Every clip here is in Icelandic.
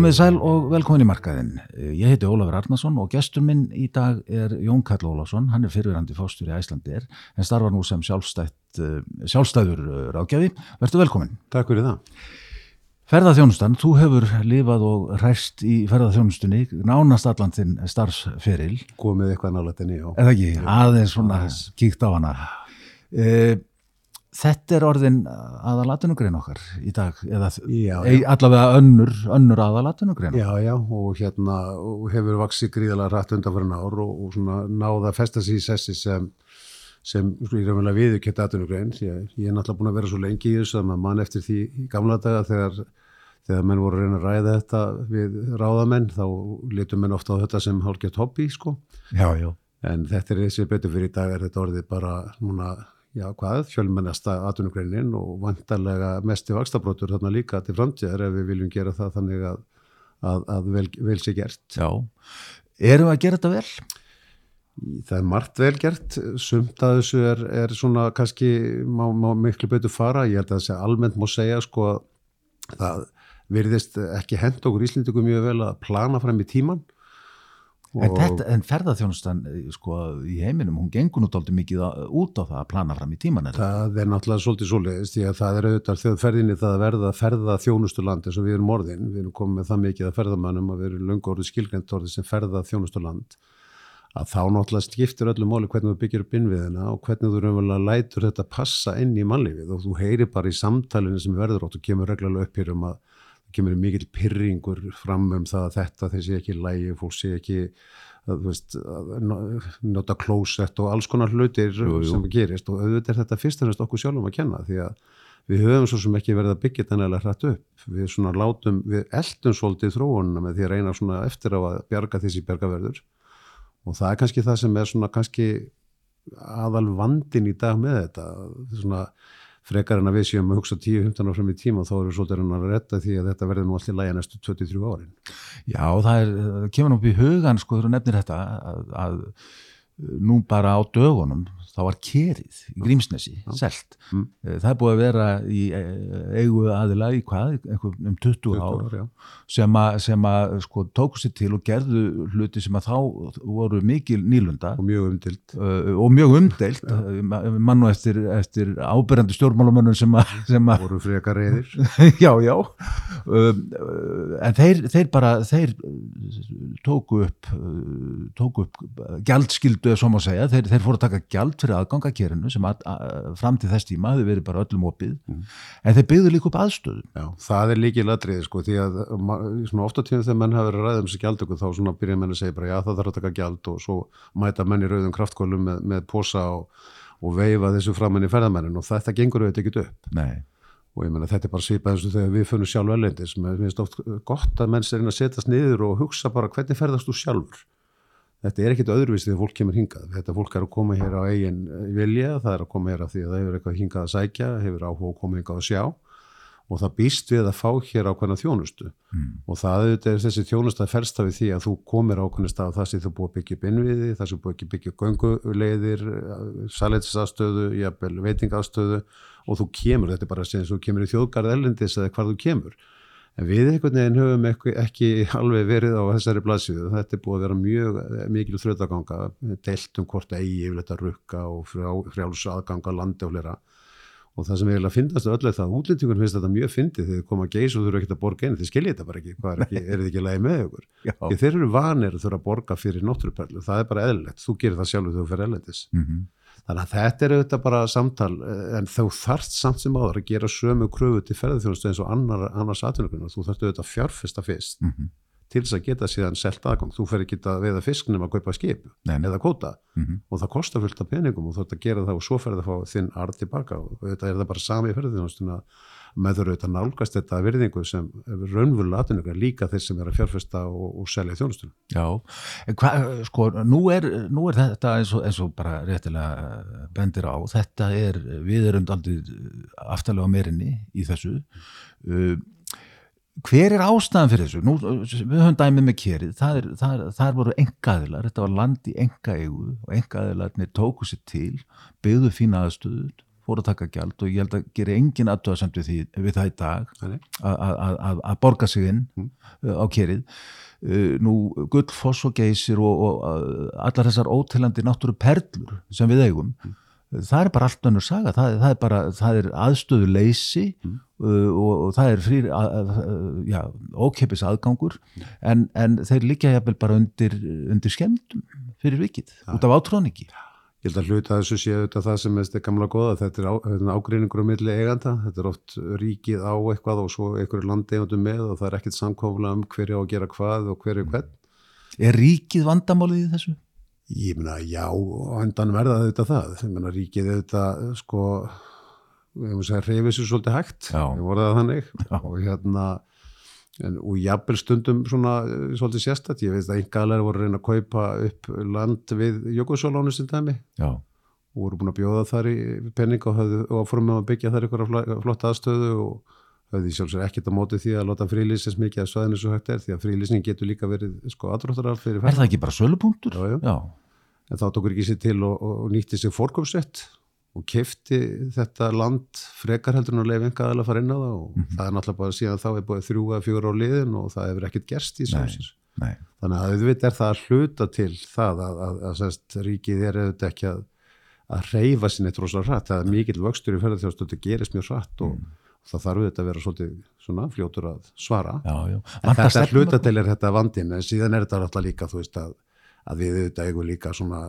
Komið sæl og velkomin í markaðinn. Ég heiti Ólafur Arnason og gestur minn í dag er Jón Karl Ólafsson. Hann er fyrirverandi fóstur í Æslandir en starfa nú sem eh, sjálfstæður eh, ráðgjafi. Verður velkomin. Takk fyrir það. Ferðarþjónustan, þú hefur lifað og ræst í ferðarþjónustunni, nánast allan þinn starfsferil. Komið eitthvað nálættinni, já. Eða ekki, aðeins svona kíkt á hana. Uh, Þetta er orðin aðalatunugrein okkar í dag, eða já, já. allavega önnur, önnur aðalatunugrein. Já, já, og hérna og hefur vaksið gríðalega rætt undanfærin ár og, og svona náða að festa sér í sessi sem, sem sko, ég reynilega viðurkett aðtunugrein. Ég, ég er náttúrulega búin að vera svo lengi í þessu að maður mann eftir því í gamla daga þegar, þegar menn voru að reyna að ræða þetta við ráðamenn, þá litur menn ofta á þetta sem hálfgett hobby, sko. Já, já. En þetta er þessi betur fyrir í dag er þetta orðið bara núna já hvað, fjölmennasta atvinnugreinin og vantarlega mest í vakstabrótur þarna líka til framtíðar ef við viljum gera það þannig að, að, að vel, vel sé gert. Já, eru að gera þetta vel? Það er margt vel gert, sumt að þessu er, er svona kannski má, má miklu betur fara, ég held að þessi almennt má segja sko að það virðist ekki hend okkur Íslindingum mjög vel að plana fram í tíman En, þetta, en ferðarþjónustan sko, í heiminum, hún gengur aldrei mikið út á það að plana fram í tíman er það? Er náttúrulega svolítið svolítið því að það er auðvitað þegar ferðinni það að verða ferðarþjónustuland eins og við erum orðin við erum komið með það mikið að ferðamannum að við erum lunga orðið skilgjönd orðið sem ferðarþjónustuland að þá náttúrulega skiptir öllu móli hvernig þú byggir upp innviðina og hvernig þú raunverulega lætur þetta passa inn í mannlífið og þú heyri bara í samtalinu sem verður og þú kemur reglulega upp hér um að kemur mikil pyrringur fram um það að þetta þessi ekki lægi, fólk sé ekki að, veist, að nota klósett og alls konar hlutir jú, jú. sem gerist. Og auðvitað er þetta fyrst og næst okkur sjálfum að kenna því að við höfum svo sem ekki verið að byggja þetta nægilega hrætt upp. Við svona látum, við eldum svolítið þróununa með því að reyna svona eftir á að bjarga þessi bjargaverður. Og það er kannski það sem er svona kannski aðal vandin í dag með þetta. Svona frekar en að við séum að hugsa 10-15 ára fram í tíma þá eru svolítið að retta því að þetta verður nú allir læga næstu 23 árin. Já, það er, kemur nú upp í hugan sko þú nefnir þetta að, að nú bara á dögunum þá var kerið í Grímsnesi selt. Mm. Eh, það er búið að vera í eh, eigu aðila í hvað, um 20, 20 ár, ár sem að, sem að sko, tóku sér til og gerðu hluti sem að þá voru mikil nýlunda. Og mjög umdelt uh, og mjög umdelt mann og eftir, eftir ábyrjandi stjórnmálamönnum sem að, sem að voru freka reyðir já, já. Um, en þeir, þeir bara þeir tóku upp tóku upp gjaldskildu eða svo má segja, þeir, þeir fóru að taka gjald fyrir aðgangakerinu sem að, að, fram til þess tíma hefur verið bara öllum opið mm. en þeir byggðu líka upp aðstöðu Já, það er líkið ladrið sko því að svona ofta tíma þegar menn hafa verið ræða um þessi gjaldöku þá svona byrja menn að segja bara já það þarf að taka gjald og svo mæta menn í rauðum kraftkólum með, með posa og, og veifa þessu framann í ferðamennin og þetta gengur auðvitað ekkit upp Nei. og ég menna þetta er bara svipað eins og þegar við funnum sjálf öllendis, mér finnst oft gott að menn sér inn að setjast niður og hugsa bara hvernig ferðast þú sjálfur Þetta er ekkit öðruvísi þegar fólk kemur hingað. Þetta fólk er að koma hér á eigin vilja, það er að koma hér af því að það hefur eitthvað hingað að sækja, hefur áhuga að koma hingað að sjá og það býst við að fá hér ákveðna þjónustu mm. og það er þessi fersta við því að þú komir ákveðna stað það sem þú búið að byggja upp innviði, það sem búið að byggja göngulegðir, salætisastöðu, veitingastöðu og þú kemur, þetta er bara að segja þú kemur í þjóðgarð ellendis eða hvar þú kemur en við einhvern veginn höfum ekki, ekki alveg verið á þessari blaðsíðu, þetta er búið að vera mjög mikil þrjóðaganga, deilt um hvort eigi yfirleitt að rukka og frjáls aðganga landi og flera og það sem að finnast öll er það að útlendingun finnst þetta mjög fyndið þegar þið koma að geisa og þurfa ekki að borga einn, þið skiljið þetta bara ekki, er, ekki er þið ekki lægi með ykkur? Þeir eru vanir að þurfa að borga fyrir náttúruperlu, það er bara eðlilegt, þú gerir það sjálf þegar þú fyrir eðlendis mm -hmm. Þannig að þetta er auðvitað bara samtal en þú þarft samt sem áður að gera sömu kröfu til ferðarþjónustu eins og annar, annars atvinnugrunna, þú þarft auðvitað að fjárfesta fyrst mm -hmm til þess að geta síðan selt aðgang. Þú fer ekki að veiða fisknum að kaupa skip Nei. eða kóta mm -hmm. og það kostar fullt af peningum og þú ert að gera það og svo fer það að fá þinn arð tilbaka og þetta er það bara sami í ferðinstuna með þau auðvitað nálgast þetta virðingu sem raunvölu aðtunningar líka þeir sem er að fjárfesta og, og selja þjónustunum Já, hva, sko nú er, nú er þetta eins og, eins og bara réttilega bendir á þetta er, við erum aldrei aftalega meirinni í þessu. Uh, hver er ástæðan fyrir þessu? Nú, við höfum dæmið með kerið, það, það, það voru engaðilar, þetta var land í engaegu og engaðilarnir tóku sér til, byggðu fína aðstöðu, fór að taka gjald og ég held að gera engin aðtöðasamt við, við það í dag að- borga sig inn Mm. uh, á kerið uh, nú gullfoss og geysir og, og uh, allar þessar ótilandi náttúru perlur sem við eigum Mm. það er bara allt önnur saga það, það er bara, það er aðstöðu leysi Mm. uh, og, og það er frýr já, ókeipis aðgangur en, en þeir liggja jafnvel bara undir, undir skemmtum fyrir vikið, út af átróningi Ég held að hluta þessu sé auðvitað það sem er gamla góða, þetta er, er ágreiningur á milli eiganda, þetta er oft ríkið á eitthvað og svo einhverju landeigandum með og það er ekkert samkofla um hverju á að gera hvað og hverju hvern. Er ríkið vandamálið í þessu? Ég meina, já, og endan verða auðvitað það. Ég meina, ríkið auðvitað, sko, við hefum segja, reyfið sér svolítið hægt, við voruð það þannig Já. og hérna, en, og jafnvel stundum svona eh, svolítið sérstætt, ég veist að einhverlega voru að reyna að kaupa upp land við Jökulsólónu sem dæmi Já, og voru búin að bjóða þar í penning og, og fórum með að byggja þar ykkur flotta aðstöðu og höfðu sjálfsögur ekkert á móti því að láta frílýsins mikið að svæðinu svo hægt er því að frílýsning getur líka verið sko aðdróttar fyrir er það ekki bara sölupunktur? Já, já. já. en þá tókur ekki sér til og, og nýtti sér fórkomsett og kefti þetta land frekar heldur en að leiða enga aðeins að fara inn á það og það er náttúrulega bara síðan þá er búið þrjú að fjóra á liðin og það hefur ekkert gerst í Nei, þannig að auðvitað er það að hluta til það að, að, að, að ríkið er auðvitað ekki að, að reyfa sinni tróslega hratt, það er mikill vöxtur í ferðarþjóðstöðu, þetta gerist mjög hratt og það þarf auðvitað að vera svolítið svona fljótur að svara. Já, já. en þetta hluta til er þetta vandin en síðan er þetta alltaf líka þú veist að, að við auðvitað eigum líka svona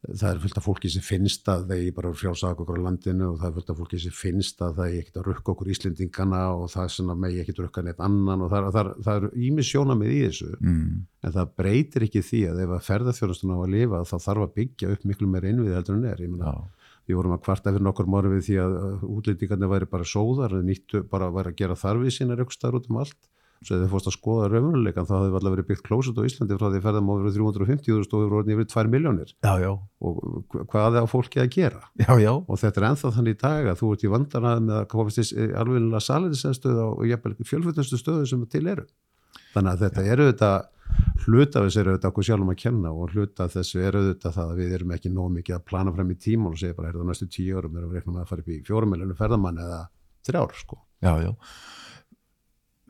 það er fullt af fólki sem finnst að þeir bara frjálsa okkur á landinu og það er fullt af fólki sem finnst að það er ekkert að rukka okkur Íslendingana og það er svona með ekkert rukka neitt annan og það, er- það, er- það er ími sjónamið í þessu mm, en það breytir ekki því að ef að ferðarþjónustun á að lifa þá þarf að byggja upp miklu meira innvið heldur en er. Já, við vorum að kvarta fyrir nokkur við því að útlendingarnir væri bara sóðar nýttu bara að væri að gera þarfið sínar ykkur staðar út um allt. Svo ef þið fórst að skoða raunveruleikan þá hafði alltaf verið byggt klósut á Íslandi frá því að ferðum á verið 350.000 og vorum yfir 2 miljónir já, já, og hva- hvað er á fólki að gera? já, já. Og þetta er ennþá þannig í dag að þú ert í vandanað með að komast í alvegnilega saliðisenstöð og jafnvel fjölfutnustu stöðu sem til eru. Þannig að þetta eru þetta hluta þessu eru þetta okkur sjálfum að kenna og hluta þessu eru þetta það að við erum ekki nóg mikið að plana fram í tíman og segja bara er það næstu tíu árum erum við reiknum að fara upp í fjórum miljónu ferðamann eða þrjár sko. já, já.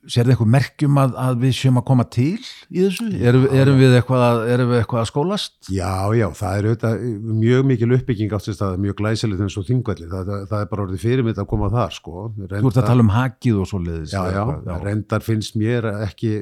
Sér þið eitthvað merkjum að, að við séum að koma til í þessu? Erum, erum, við eitthvað að, erum við eitthvað að skólast? Já, já, það er auðvitað mjög mikil uppbygging átt þess að mjög glæsilegt eins og þingvelli, það, það, það er bara orðið fyrirmynd að koma þar sko. Þú ert að tala um hakið og svo leiðis. Já, já, reyndar finnst mér ekki,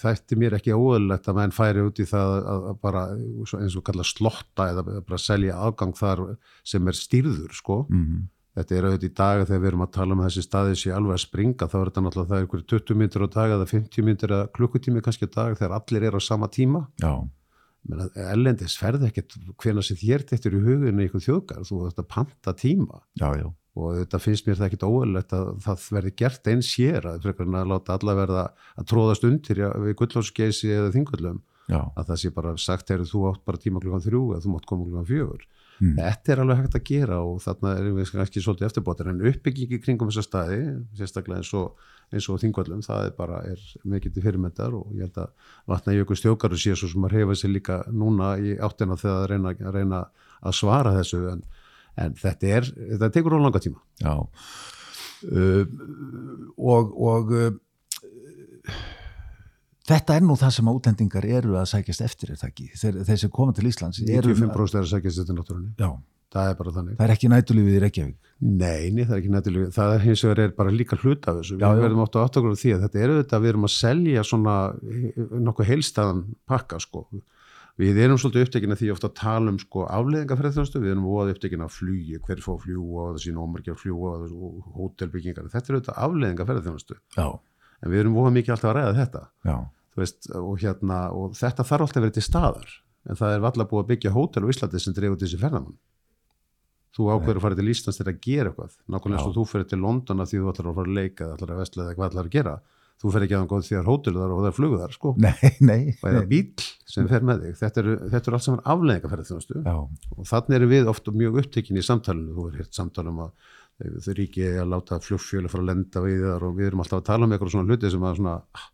þætti mér ekki óöðulegt að menn færi út í það að bara eins og kalla slotta eða bara selja afgang þar sem er stýrður, sko. Mm Þetta er auðvitað í dag þegar við erum að tala um þessi staði sé alveg að springa, þá er þetta náttúrulega það er einhverju 20 myndir á dag eða 50 myndir eða klukkutími kannski á dag þegar allir eru á sama tíma. já, ellendis ferði ekkert hvena sem þér þetta í huginu einhvern þjóðgar, þú ert að panta tíma já, já. og þetta finnst mér það ekkit óverlegt að það verði gert eins hér að frekar en að láta alla verða að tróðast undir við gullósgeysi eða þingullum já. að það sé bara sagt þegar þú átt bara tíma klukkan þrjú eða þú mátt koma klukkan fjögur Mm. þetta er alveg hægt að gera og þarna erum við kannski svolítið eftirbótar en uppbyggingi kringum þessa staði sérstaklega eins og, eins og þingvallum það er bara er mikið til fyrirmyndar og ég held að vatna jökul stjókar og sé svo sem að reyfa sér líka núna í áttina þegar að reyna, að reyna að svara þessu en, en þetta er, þetta tekur á langa tíma uh, og, og uh, þetta er nú það sem útlendingar eru að sækjast eftir er það ekki, þeir, þeir sem koma til Íslands eru, 95% er að sækja þetta náttúrunni. Já, það er bara þannig. Það er ekki nætulífið í Reykjavík. Nei, nei, það er ekki nættilega, það er hins vegar er bara líka hluta af þessu, Já, við verðum átt að áttakur því að þetta er auðvitað, við erum að selja svona eh, nokkuð heilstæðan pakka sko, við erum svolítið upptekina því ofta að tala um sko afleðinga ferðarþjónustu, við erum óað upptekina að flugi, hver fá fljúa og þessi nómarki að fljúa hótelbyggingar, þetta er auðvitað afleðinga ferðarþjónustu, Já, en við erum óað mikið alltaf að ræða þetta, já, veist, og hérna, og þetta þarf alltaf að vera til staðar, en það er valla búið að byggja hótel á Íslandi sem til þessi ferðamann þú ákveður að fara til Íslands til að gera eitthvað. Nákvæmlega eins og þú fyrir til London að því þú ætlar að fara að leika eða ætlar að vestla eða hvað ætlar að gera. Þú fyrir ekki að góð því að hótel þar og það er flugu þar sko, nei, nei, og eða nei. bíl sem fer með þig, þetta eru, þetta eru allt saman afleðinga ferðarþjónustu Já, og þannig erum við ofta mjög upptekinn í samtalenu þú er hirt samtalum að þau ríki að láta flugfjölu fara að lenda við þar og við erum alltaf að tala um eitthvað svona hluti sem að svona, ah,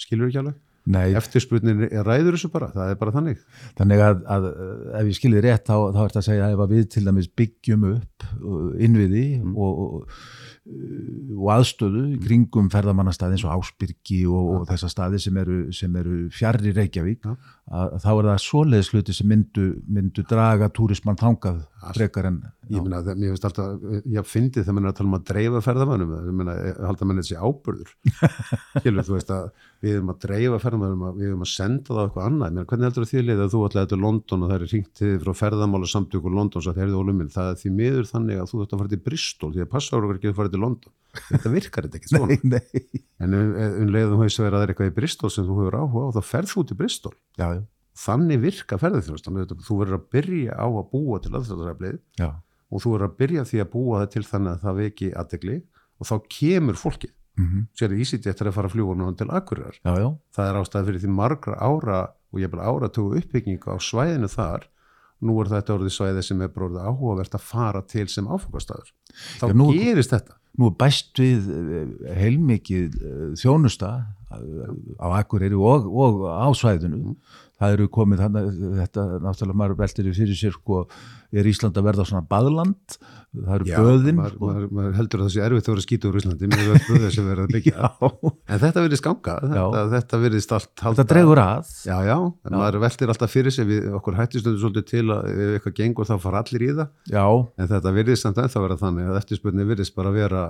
skilur ekki alveg? Nei, eftirspurnin er ræður þessu bara, það er bara þannig. Þannig að, að ef ég skilði rétt þá, þá er þetta að segja að ef að við til dæmis byggjum upp uh, innviði Mm. og, og, uh, aðstöðu í kringum ferðamannastæði eins og Ásbyrgi og, og þessa staði sem eru, sem eru fjarr í Reykjavík Já. að, þá er það svoleiðis hluti sem myndu, myndu draga túrismann þangað frekar en ég meina, það- mér finnst alltaf, ég fyndi þegar mann er að tala um að dreifa ferðamannum ég meina, ég halda mann þessi ábyrður skilur, þú veist að við erum að dreifa ferðamannum, við erum að senda það á eitthvað annað, ég meina, hvernig heldur því liðið að þú ætlaði til London og það er ringt þið frá ferðamála samtökur London, það er því miður þannig að þú ætti að fara til Bristol því að passa ára ekki að fara til London. Þetta virkar þetta ekki svona nei, nei. en um, um leiðum hefur verið að það er eitthvað í Bristol sem þú hefur áhuga á, þá ferð þú til Bristol. Já, já, þannig virka ferðarþjónustan þú verður að byrja á að búa til aðstæðaraflið já, og þú verður að byrja því að búa það til þannig að það veki aðdegli og þá kemur fólkið. Mm sér í Ísiti eftir að fara að náðan til Akureyrar. Já, já, það er ástæði fyrir því margra ára og ég bara áratögu uppbyggingu á svæðinu þar. Nú er þetta orðið svæði sem er bara orðið áhugavert að fara til sem áfengastæður þá Já, nú- gerist þetta. nú er bæst við eh, heilmikið eh, þjónusta á Akureyri og, og á svæðinu. Það eru komið þannig, þetta náttúrulega maður veltir í fyrir sér sko, er Ísland að verða svona baðland? Það eru Já, böðin maður, sko. maður, maður heldur að það sé erfitt að vera skýta úr Íslandi með böðið sem verður að byggja. En þetta virðist ganga, þetta, þetta virðist allt halda, þetta dregur að. Já, já, en maður veltir alltaf fyrir sig við okkur hættistundu svolítið til að ef eitthvað gengur þá fara allir í það. Já, en þetta virðist samt ennþá vera þannig að eftirspurni virðist bara vera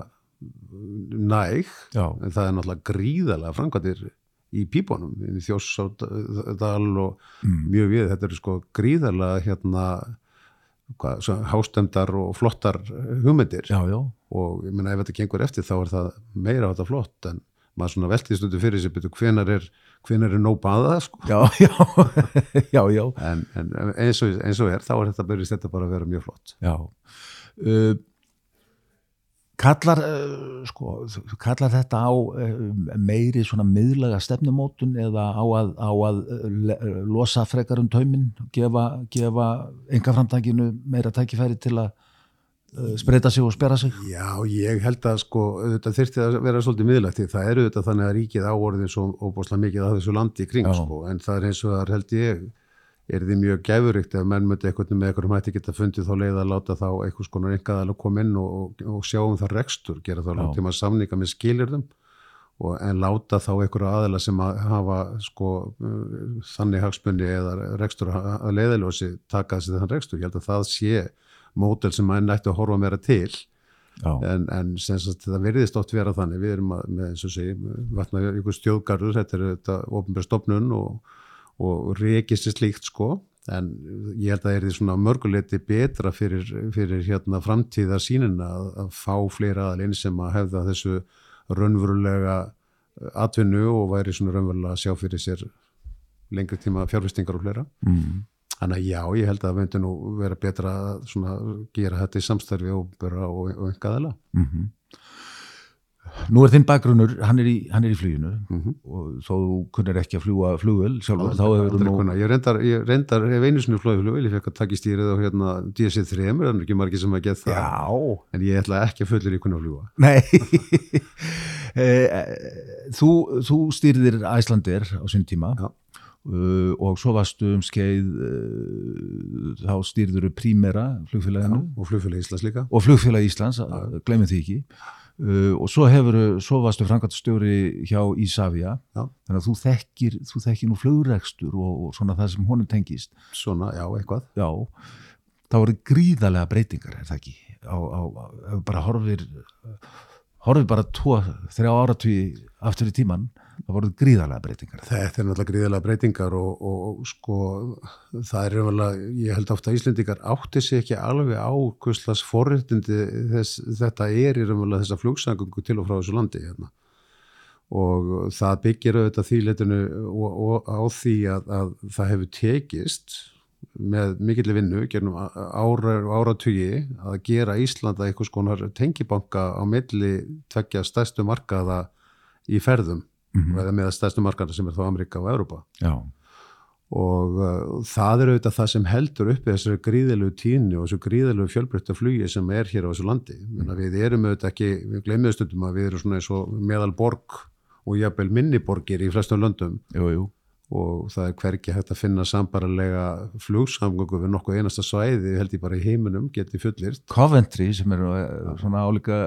næg já, en það er náttúrulega gríðalega framkvæmdir í pípunum, í Þjórsádal og Mm. mjög við, þetta eru sko gríðalega hérna hvað, hástemdar og flottar hugmyndir. Já, já, og ég meina ef þetta gengur eftir þá er það meira á þetta flott en maður svona veltið stundu fyrir sig betur hvenar er, hvenar er nóg baða sko? Já, já, já, en, en eins, og, eins og er þá er þetta þetta bara að vera mjög flott. Já. Uh, kallar uh, sko, kallar þetta á uh, meiri svona miðlega stefnumótun eða á að, á að uh, losa frekar um tauminn gefa, gefa enga framtækinu meira tækifæri til að spreita sig og spera sig? Já, ég held að sko þetta þyrfti að vera svolítið miðlægt því það eru þetta þannig að ríkið áorðin svo óbúslega mikið af þessu landi kring sko en það er eins og það held ég er því mjög gæfuríkt ef menn myndi eitthvað með eitthvað hætti geta fundið þá leið að láta þá eitthvað skonar einhvað að koma inn og, og, sjá um það rekstur, gera þá Já. langtíma samninga með skilirðum og en láta þá einhverju aðila sem að hafa sko uh, þannig hagsmunni eða rekstur að leiðaljósi taka þessi þann rekstur, ég held að það sé mótel sem menn ætti að horfa meira til. Já, en, en sem sagt, það verðist oft vera þannig. Við erum að, með eins og segi vatna ykkur stjóðgarður, þetta er þetta ofnbjörn stopnun og, og reykist sér slíkt sko en ég held að það er því svona mörguleiti betra fyrir, fyrir hérna framtíða sínina að, að fá fleira aðalinn sem að hefða þessu raunverulega atvinnu og væri svona raunverulega að sjá fyrir sér lengri tíma fjárfestingar og fleira mm. Þannig að já, ég held að það myndi nú vera betra að gera þetta í samstarfi og, og, og engaðala. Mm Nú er þinn bakgrunnur, hann er í, hann er í fluginu Mhm. og þó þú kunnir ekki að fljúa flugvel sjálfur, þá hefur Aldrei nú. Ég reyndar, ég reyndar hef einu sinni flóðið flugvel, ég fekk að taka í stýrið á hérna DSC-3, það er ekki margir sem að geta það, Já, en ég ætla ekki að fullir í kunna að fljúa. nei Eh, Þú, þú stýrðir Æslandir á sinn tíma Já. uh, og svo varstu um skeið þá stýrður Prímera flugfélaginu Og flugfélag Íslands líka. og flugfélag Íslands, glemum því ekki uh, og svo hefur svo varstu framkvæmstjóri hjá Ísafja þannig að þú þekkir, þú þekkir nú flugrekstur og, og svona það sem honum tengist. Svona, já, eitthvað. já, það voru gríðarlega breytingar er það ekki? Á, á, á, bara horfir horfir bara tvo, þrjá áratví aftur í tíman, það voru gríðarlega breytingar Þetta er náttúrulega gríðalega breytingar og, og, og sko, það er raunverulega, ég held ofta að Íslendingar átti sig ekki alveg á forréttindi þess, þetta er raunverulega þessa flugsangungu til og frá þessu landi hérna. Og það byggir auðvitað því letinu og, og á því að, að það hefur tekist með mikilli vinnu, gernum ára, áratugi að gera Íslanda einhvers konar tengibanka á milli tveggja stærstu markaða í ferðum mm eða með stærstu markana sem er þá Amerika og Europa já, og uh, það er auðvitað það sem heldur uppi þessari gríðilegu tíni og þessu gríðilegu fjölbreytta flugi sem er hér á þessu landi. Menna, við erum auðvitað ekki, við glemum stundum að við erum svona eins og meðal borg og jafnvel minniborgir í flestum löndum. Jú, jú. Og það er hvergi hægt að finna sambaralega flugsamgöngu við nokkuð einasta svæði held ég bara í heiminum geti fullirt Coventry sem er nú, svona álíka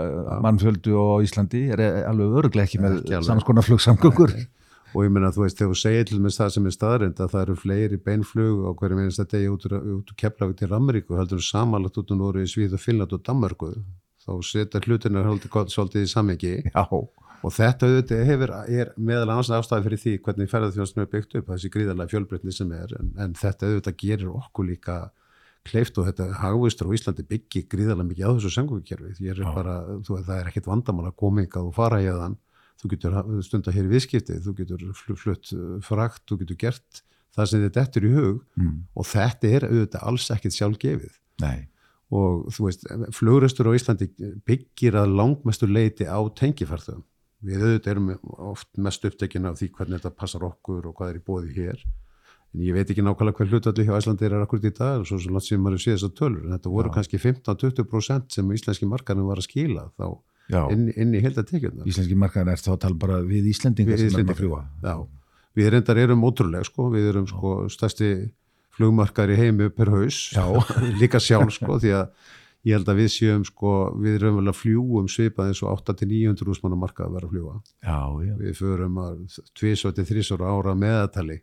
mannfjöldu á Íslandi er alveg öruglega ekki með samskona flugsamgöngur. Og ég meina þú veist þegar þú segir til með það sem er staðrind að það eru fleiri beinflug á hverju minnst þetta degi út úr, Keflavík til Ameríku heldur samanlagt út úr í Svíð og Finnland og Danmörku. Þá setja hlutina haldið svolítið í samhengi. Já, og þetta auðvitað hefur, er meðal annars ástæði fyrir því hvernig ferðarþjóðsnum er byggt upp þessi gríðarlega fjölbreytni sem er en, en þetta auðvitað gerir okkur líka kleift og þetta hagvistur á Íslandi byggir gríðarlega mikið á þessu sengungkerfi því er bara, þú, það er ekkit vandamál að koma ykkar og fara í þann þú getur stundar hér í viðskipti þú getur fl- flutt uh, frakt, þú getur gert það sem þetta eftir í hug. Mm. og þetta er auðvitað alls ekkit sjálfgefið. Nei, og þú veist, flugrestur á Íslandi byggir að langmestu leiti á tengifarþöðum. Við auðvitað erum oft mest upptekin af því hvernig þetta passar okkur og hvað er í bóði hér. En ég veit ekki nákvæmlega hver hlutalli hjá Íslandi er akkurat í dag, svo sem langt sem maður sé þessar tölur. En þetta voru Já. kannski 15-20% sem íslenski markarnir var að skila þá inn, inn í heildatekjurnar. íslenski markaðin er þá að tala bara við Íslendingar sem erum að fljúa Já, við reyndar erum ótrúlega sko, við erum sko stærsti flugmarkar í heimi per haus, líka sjálf sko, því að ég held að við séum sko, við að fljúum svipað eins og 8-900 úsmanna marka að vera að fljúa. Já, já, Við förum að tvisvar til þrísvar ára meðatali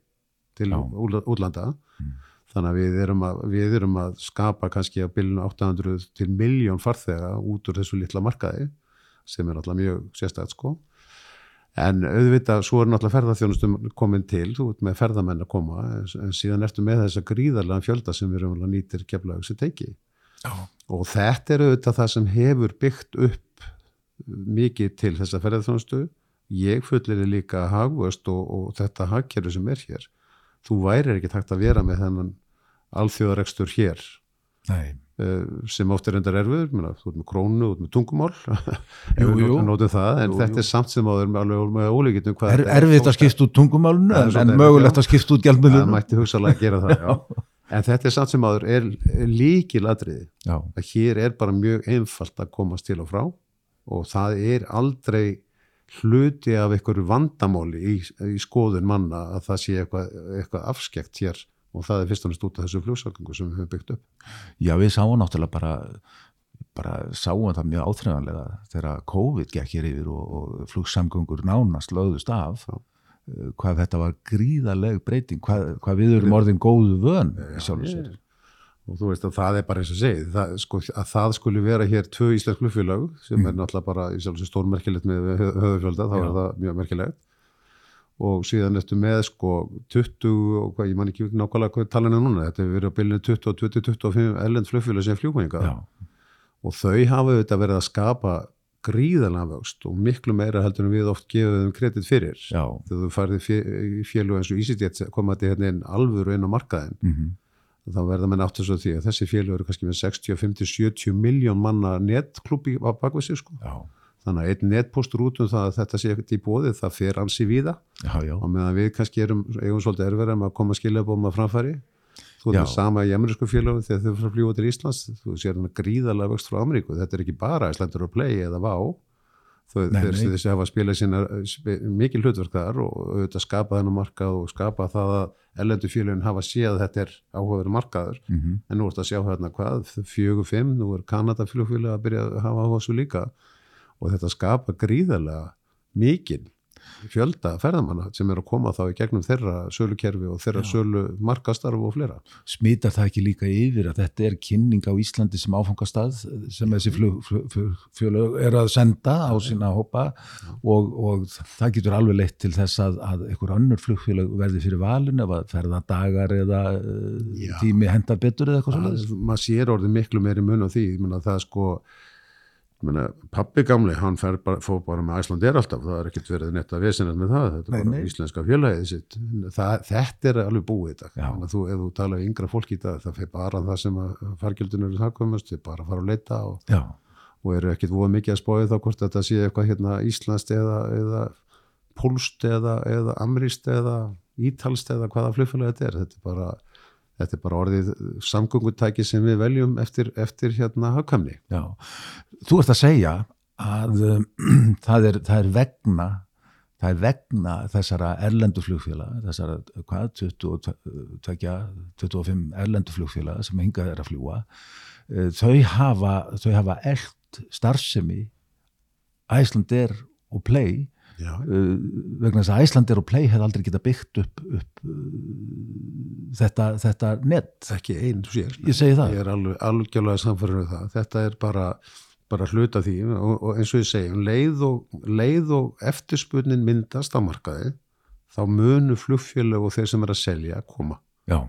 til útlanda, Mm. þannig að við erum að, við erum að skapa kannski á bylunu 800 til miljón farþega út úr þessu litla markaði sem er alltaf mjög sérstætt sko. En auðvitað, svo er náttúrulega ferðarþjónustum komin til, þú ert með ferðamenn að koma, en, síðan ertu með þessa gríðarlega fjölda sem við erum að nýtir keflaug sem teiki. Já, Og þetta er auðvitað það sem hefur byggt upp mikið til þessa ferðarþjónustu. Ég fullir líka hagvöst og, og þetta hagkerfi sem er hér. Þú værir ekki takt að vera með þennan alþjóðarekstur hér nei eh, sem oft er endar menna, þú ert með krónu, þú ert með tungumál, Jú, jú. notum það, en Jú, þetta er samt sem áður með alveg hvað er, Erfitt að skipta út tungumálunu Það er en, en mögulegt að skipta út Það gjaldmiðlunum mætti hugsalega gera það, já. En þetta er samt sem áður er, er líkil atriði Já, að hér er bara mjög einfalt að komast til og frá og það er aldrei hluti af einhverju vandamáli í, í skoðun manna að það sé eitthvað, eitthvað afskekt hér og það er fyrst og næst út af þessu flugsakungu sem við höfum byggt upp. já við sáum náttúrulega bara bara sáum það mjög áþreifanlega þegar COVID gekk hér yfir og, og flugsamgöngur nánast lögðust af Já. Eh, hvað þetta var gríðaleg breyting, hvað, hvað við erum orðin góðu vön í sjálfu sér. og þú veist að það er bara eins og segið það, sko, að það skulle vera hér tvö íslensk flugfélag sem er náttúrulega bara í sjálf sem stórmerkilegt með höfuðfjölda þá Já. er það mjög merkilegt. Og síðan ertu með sko 20 og hvað, ég man ekki nákvæmlega hvað talan er núna, þetta hefur verið á bylunni 20, 20, 25 ellend flugfélag sem Já, og þau hafa auðvitað verið að skapa gríðalega vöxt og miklu meira heldur en við oft gefum þeim kredit fyrir. Já, þegar þú farið í félug eins og EasyJet koma þetta hérna inn alvöru inn á markaðin mm þá verða menn áttu svo því að þessi félug eru kannski með 60, 50, 70 miljón manna netklubbi á bakvið sko. já, þannig að einn netpostur út um það að þetta sé ekkert í bóðið, það fer ansi víða. Já, já, og meðan við kannski erum eigum svolítið með að koma að skilja bóma framfæri þú Já. erum sama í amerísku félögu þegar þau fyrir að fljúa til Íslands þú sér hann gríðarlega vöxt frá Ameríku. Þetta er ekki bara Íslandur og Play eða Vá þessi hafa spilað sína spi, mikil hlutverk þar og auðvitað skapa þennan markað og skapa það að ellendu félögin hafa séð að þetta er áhugaður markaður. Mm en nú ertu að sjá hérna hvað, fjögur, fimm, nú er Kanada flugfélag að byrja að hafa áhuga svo líka. Og þetta skapa gríðarlega mikinn fjölda ferðamanna sem er að koma þá í gegnum þeirra sölukerfi og þeirra Já. sölu markastarf og fleira. smitar það ekki líka yfir að þetta er kynning á Íslandi sem áfangastað sem þessi flug er að senda á sína hópa og, og það getur alveg leitt til þess að, að einhver önnur flugfélag verði fyrir valin ef að ferða dagar eða Já. tími hendar betur eða eitthvað svolítið maður sér orðið miklu meiri mun á því, ég meina það sko ég meina, pappi gamli, hann bara, fór bara með Æslandir alltaf, það er ekkert verið netta vesinast með það, þetta er bara íslenska félagið sitt, það, þetta er alveg búið þannig að þú, ef þú tala við yngra fólk í dag, það fer bara það sem að fargjöldin eru þakkumast, þau bara fara að leita og, og eru ekkert voða mikið að spóið þá hvort þetta sé eitthvað hérna íslenskt eða, eða pólst eða, eða amrist eða ítalst eða hvaða flugfélag þetta er, þetta er bara Þetta er bara orðið samgöngutæki sem við veljum eftir, eftir hérna hagkvæmni. já. Þú ert að segja að um, það, er, það er vegna það er vegna þessara erlendu flugfélag þessara, hvað, 20, 25 erlendu flugfélag sem hingað er að fljúa eh, þau hafa, hafa eld starfsemi Æslandir og Play Já, uh, vegna þess að Æslandir og Play hefði aldrei geta byggt upp, upp uh, þetta, þetta net ekki einn sér. ég segi það Ég er alveg, algjörlega samfæður um það. Þetta er bara, bara hluta því og, og eins og ég segi, um leið og, leið og eftirspunnin myndast á markaði, þá munu flugfjölu og þeir sem er að selja koma. já,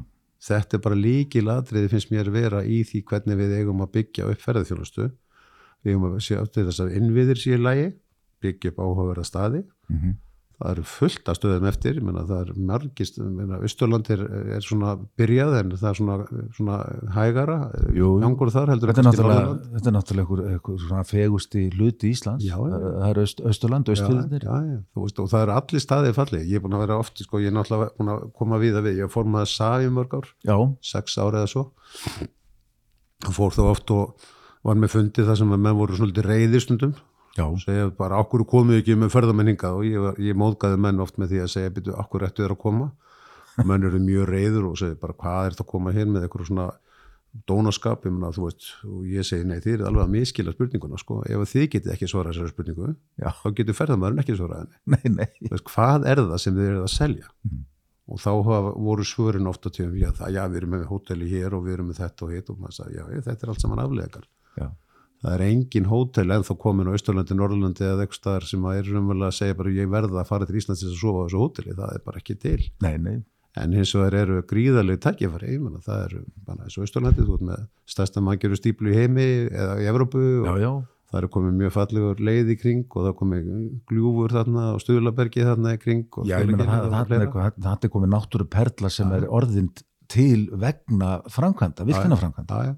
Þetta er bara líki ladriði finnst mér vera í því hvernig við eigum að byggja upp ferðarþjónustu. Við eigum að sjá til þess að innviðir séu lægi, byggja upp áhugaverða staði. mm Það eru fullt af stöðum eftir, ég meina, það er margist, Östurland er, er svona byrjað en það er svona, svona hægara, Jú. gangur þar heldur þetta er náttúrulega þetta er náttúrulega einhver, einhver svona fegusti hluti Íslands Já, já. það er þú veist, og það eru allir staðið fallið. Ég er búin að vera oft, sko, ég er náttúrulega búin að koma við að við. Ég fór maður safi mörg ár, já, sex ár eða svo. Fór þá oft og var með fundið það sem að menn voru svolítið reyðir já, Segja bara, okkur komið ekki með ferðamenninga og ég, var, ég móðgaði menn oft með því að segja, byrju, okkur ættu þér að koma. Og menn eru mjög reyður og segja bara, hvað er þetta að koma hér með eitthvað svona dónaskap, ég meina, þú veist, og ég segi, nei, þið er alveg að miskila spurninguna, sko. Ef þið getið ekki svarað þessari spurningu, já, þá getur ferðamæðurinn ekki svarað henni. nei, nei. Þú veist, hvað er það sem þið eruð að selja? Mhm. og þá hafa, voru svörin ofta það, já, við erum með hóteli hér og við erum með þetta og hitt. Og maður sagði, já, ég, þetta er allt saman aflegar það er engin hótel ennþá komin á Austurlandi, Norrlandi eða eitthvað staðar sem að er raunverulega að segja bara ég verða að fara til Íslands að sofa á þessu hóteli, það er bara ekki til. Nei, nei. En hins vegar eru ég menna það eru bara eins og Austurlandi, þú ert með stærsta manngeru stíplu í heimi eða í Evrópu já, og já, það eru komið mjög fallegur leið í kring og það er komið gljúfur þarna og stuðlabergi þarna í kring já, ég meina það, það, er komið náttúru perla sem er orðin til vegna framkvæmda, virkina framkvæmda.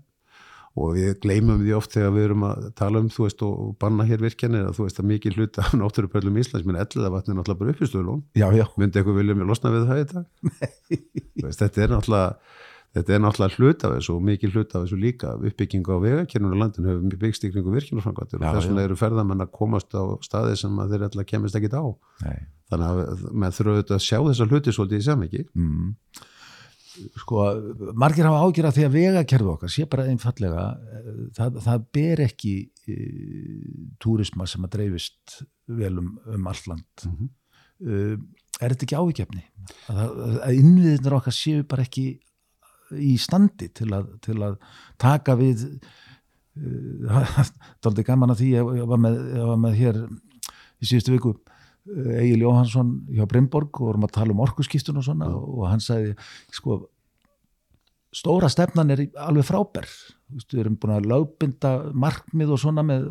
Og við gleymum því oft þegar við erum að tala um þú veist og og banna hér virkjanir að þú veist að mikið hluta af náttúrupörlum Íslands minn elliða vatni náttúrulega bara já, myndi eitthvað vilja mér losna við það í dag? Veist, þetta er náttúrulega þetta er náttúrulega hluta af þessu og mikið hluta af þessu líka. Uppbyggingu á vegakernunum á landinu hefur mjög byggst í virkjunarframkvæmtur Já, og þess vegna eru ferðamenn að komast á staði sem þeir alltaf kemist ekkit á. Nei. Þannig að með þurfa sko, margir hafa ágjör að því að vegakerfi okkar sé bara einfallega eh, það, það ber ekki e, túrisma sem að dreifist vel um, um allt land Mhm. uh, er þetta ekki ávikefni að, það- að innviðinir okkar séu bara ekki í standi til að, til að taka við uh, daldi gaman að því ég, var með, ég var með hér í síðustu viku Egil Jóhansson hjá Brimborg og vorum að tala um orkuskiptun og svona og hann sagði sko stóra stefnan er alveg frábær. Við erum búin að lögbinda markmið og svona með,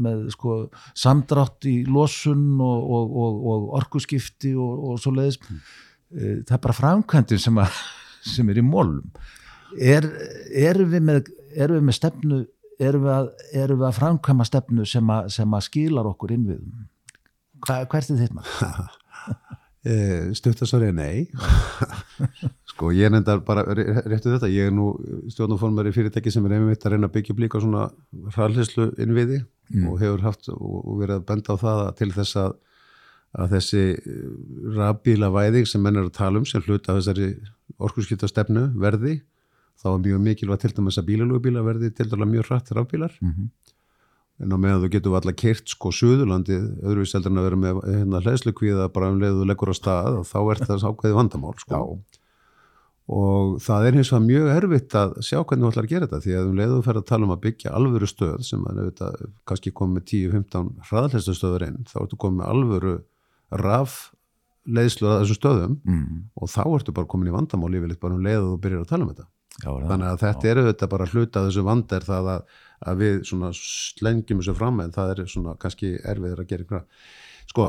með sko, samdrátt í losun og, og, og, og orkuskipti og, og svo leiðis það er bara framkvæmdin sem, sem er í mólum er, erum, við með, erum við með stefnu erum við að, erum við að framkvæma stefnu sem að, sem að skilar okkur innviðum Hva, hvert er þitt maður? Eh, Stuttasvarið er nei sko ég er nefndar bara ré- réttu þetta, ég er nú stjórnumformar í fyrirtæki sem er einmitt að reyna að byggja upp líka svona hraðlislu innviði Mm. og hefur haft og verið að benda á það að til þess að, að þessi rafbíla væðing sem menn er að tala um sem hluta af þessari orkurskipta stefnu verði þá er mjög mikilvægt til dæmis að bílalúbíla verði til dæmis mjög hratt rafbílar Mm -hmm. En á meðan þú getur alltaf keirt sko Suðurlandið, öðruvís heldur en að vera með hérna hlæðslukvíða bara um leiðu leggur á stað og þá er það ákveði vandamál sko. og það er hins vegar mjög erfitt að sjá hvernig þú ætlar að gera þetta því að um leiðu fer að tala um að byggja alvöru stöð sem er auðvitað kannski komið með 10-15 hraðhlæðslustöður inn þá ertu komið alvöru raf leiðslu að þessum stöðum mm. og þá ertu bara komin í vandamál yfirleitt bara um leiðu þú byrjar að tala um þetta Já, þannig að þetta er auðvitað bara hluta þessu vand er það að, að við svona slengjum þessu fram en það er svona kannski erfiður að gera ykkur sko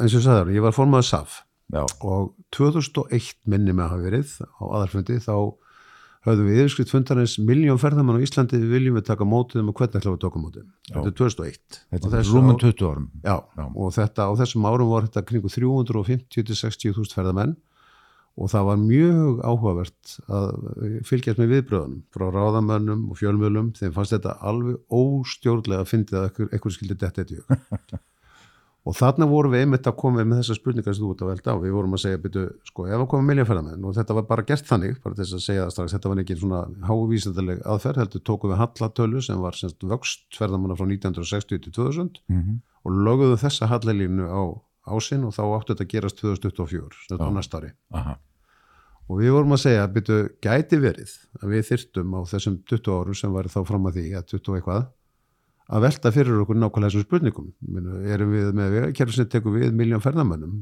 eins og þér, ég var formaður SAF Já, og 2001 minni með að hafa verið á aðalfundi þá höfðum við yfirskrift fundarins miljón ferðamann á Íslandi við viljum við taka mótið og hvernig ætlum við að taka mótið? Þetta er 2001 þetta er rúmum á- 20 árum. Já, Já. og þetta á þessum árum var þetta kringu 350-60 þúsund ferðamenn og það var mjög áhugavert að fylgjast með viðbröðunum frá ráðamönnum og fjölmjölum þeim fannst þetta alveg óstjórnlega að fyndið að ekkur, skildi eitt í hug. Og þarna vorum við einmitt að koma með þessar spurningar sem þú ert að velta á, við vorum að segja byrju, sko, ef að koma miljónferðamenn og þetta var bara gert þannig, bara þess að segja það strax þetta var ekki svona hávísindaleg aðferð heldur tókum við hallatölu sem var semst vöxt ferðamanna frá 1960 til 2000 mm -hmm. og löguðu þessa hallalínu á ásinn og þá áttu þetta að gerast 2024, þetta á næsta ári. Aha. Og við vorum að segja, byrju, gæti verið að við þyrtum á þessum 20 árum sem var þá fram að því að 20 eitthvað að velta fyrir okkur nákvæmlega þessum spurningum. Minu, erum við með vegakerfi sem tekur við miljón ferðamönnum?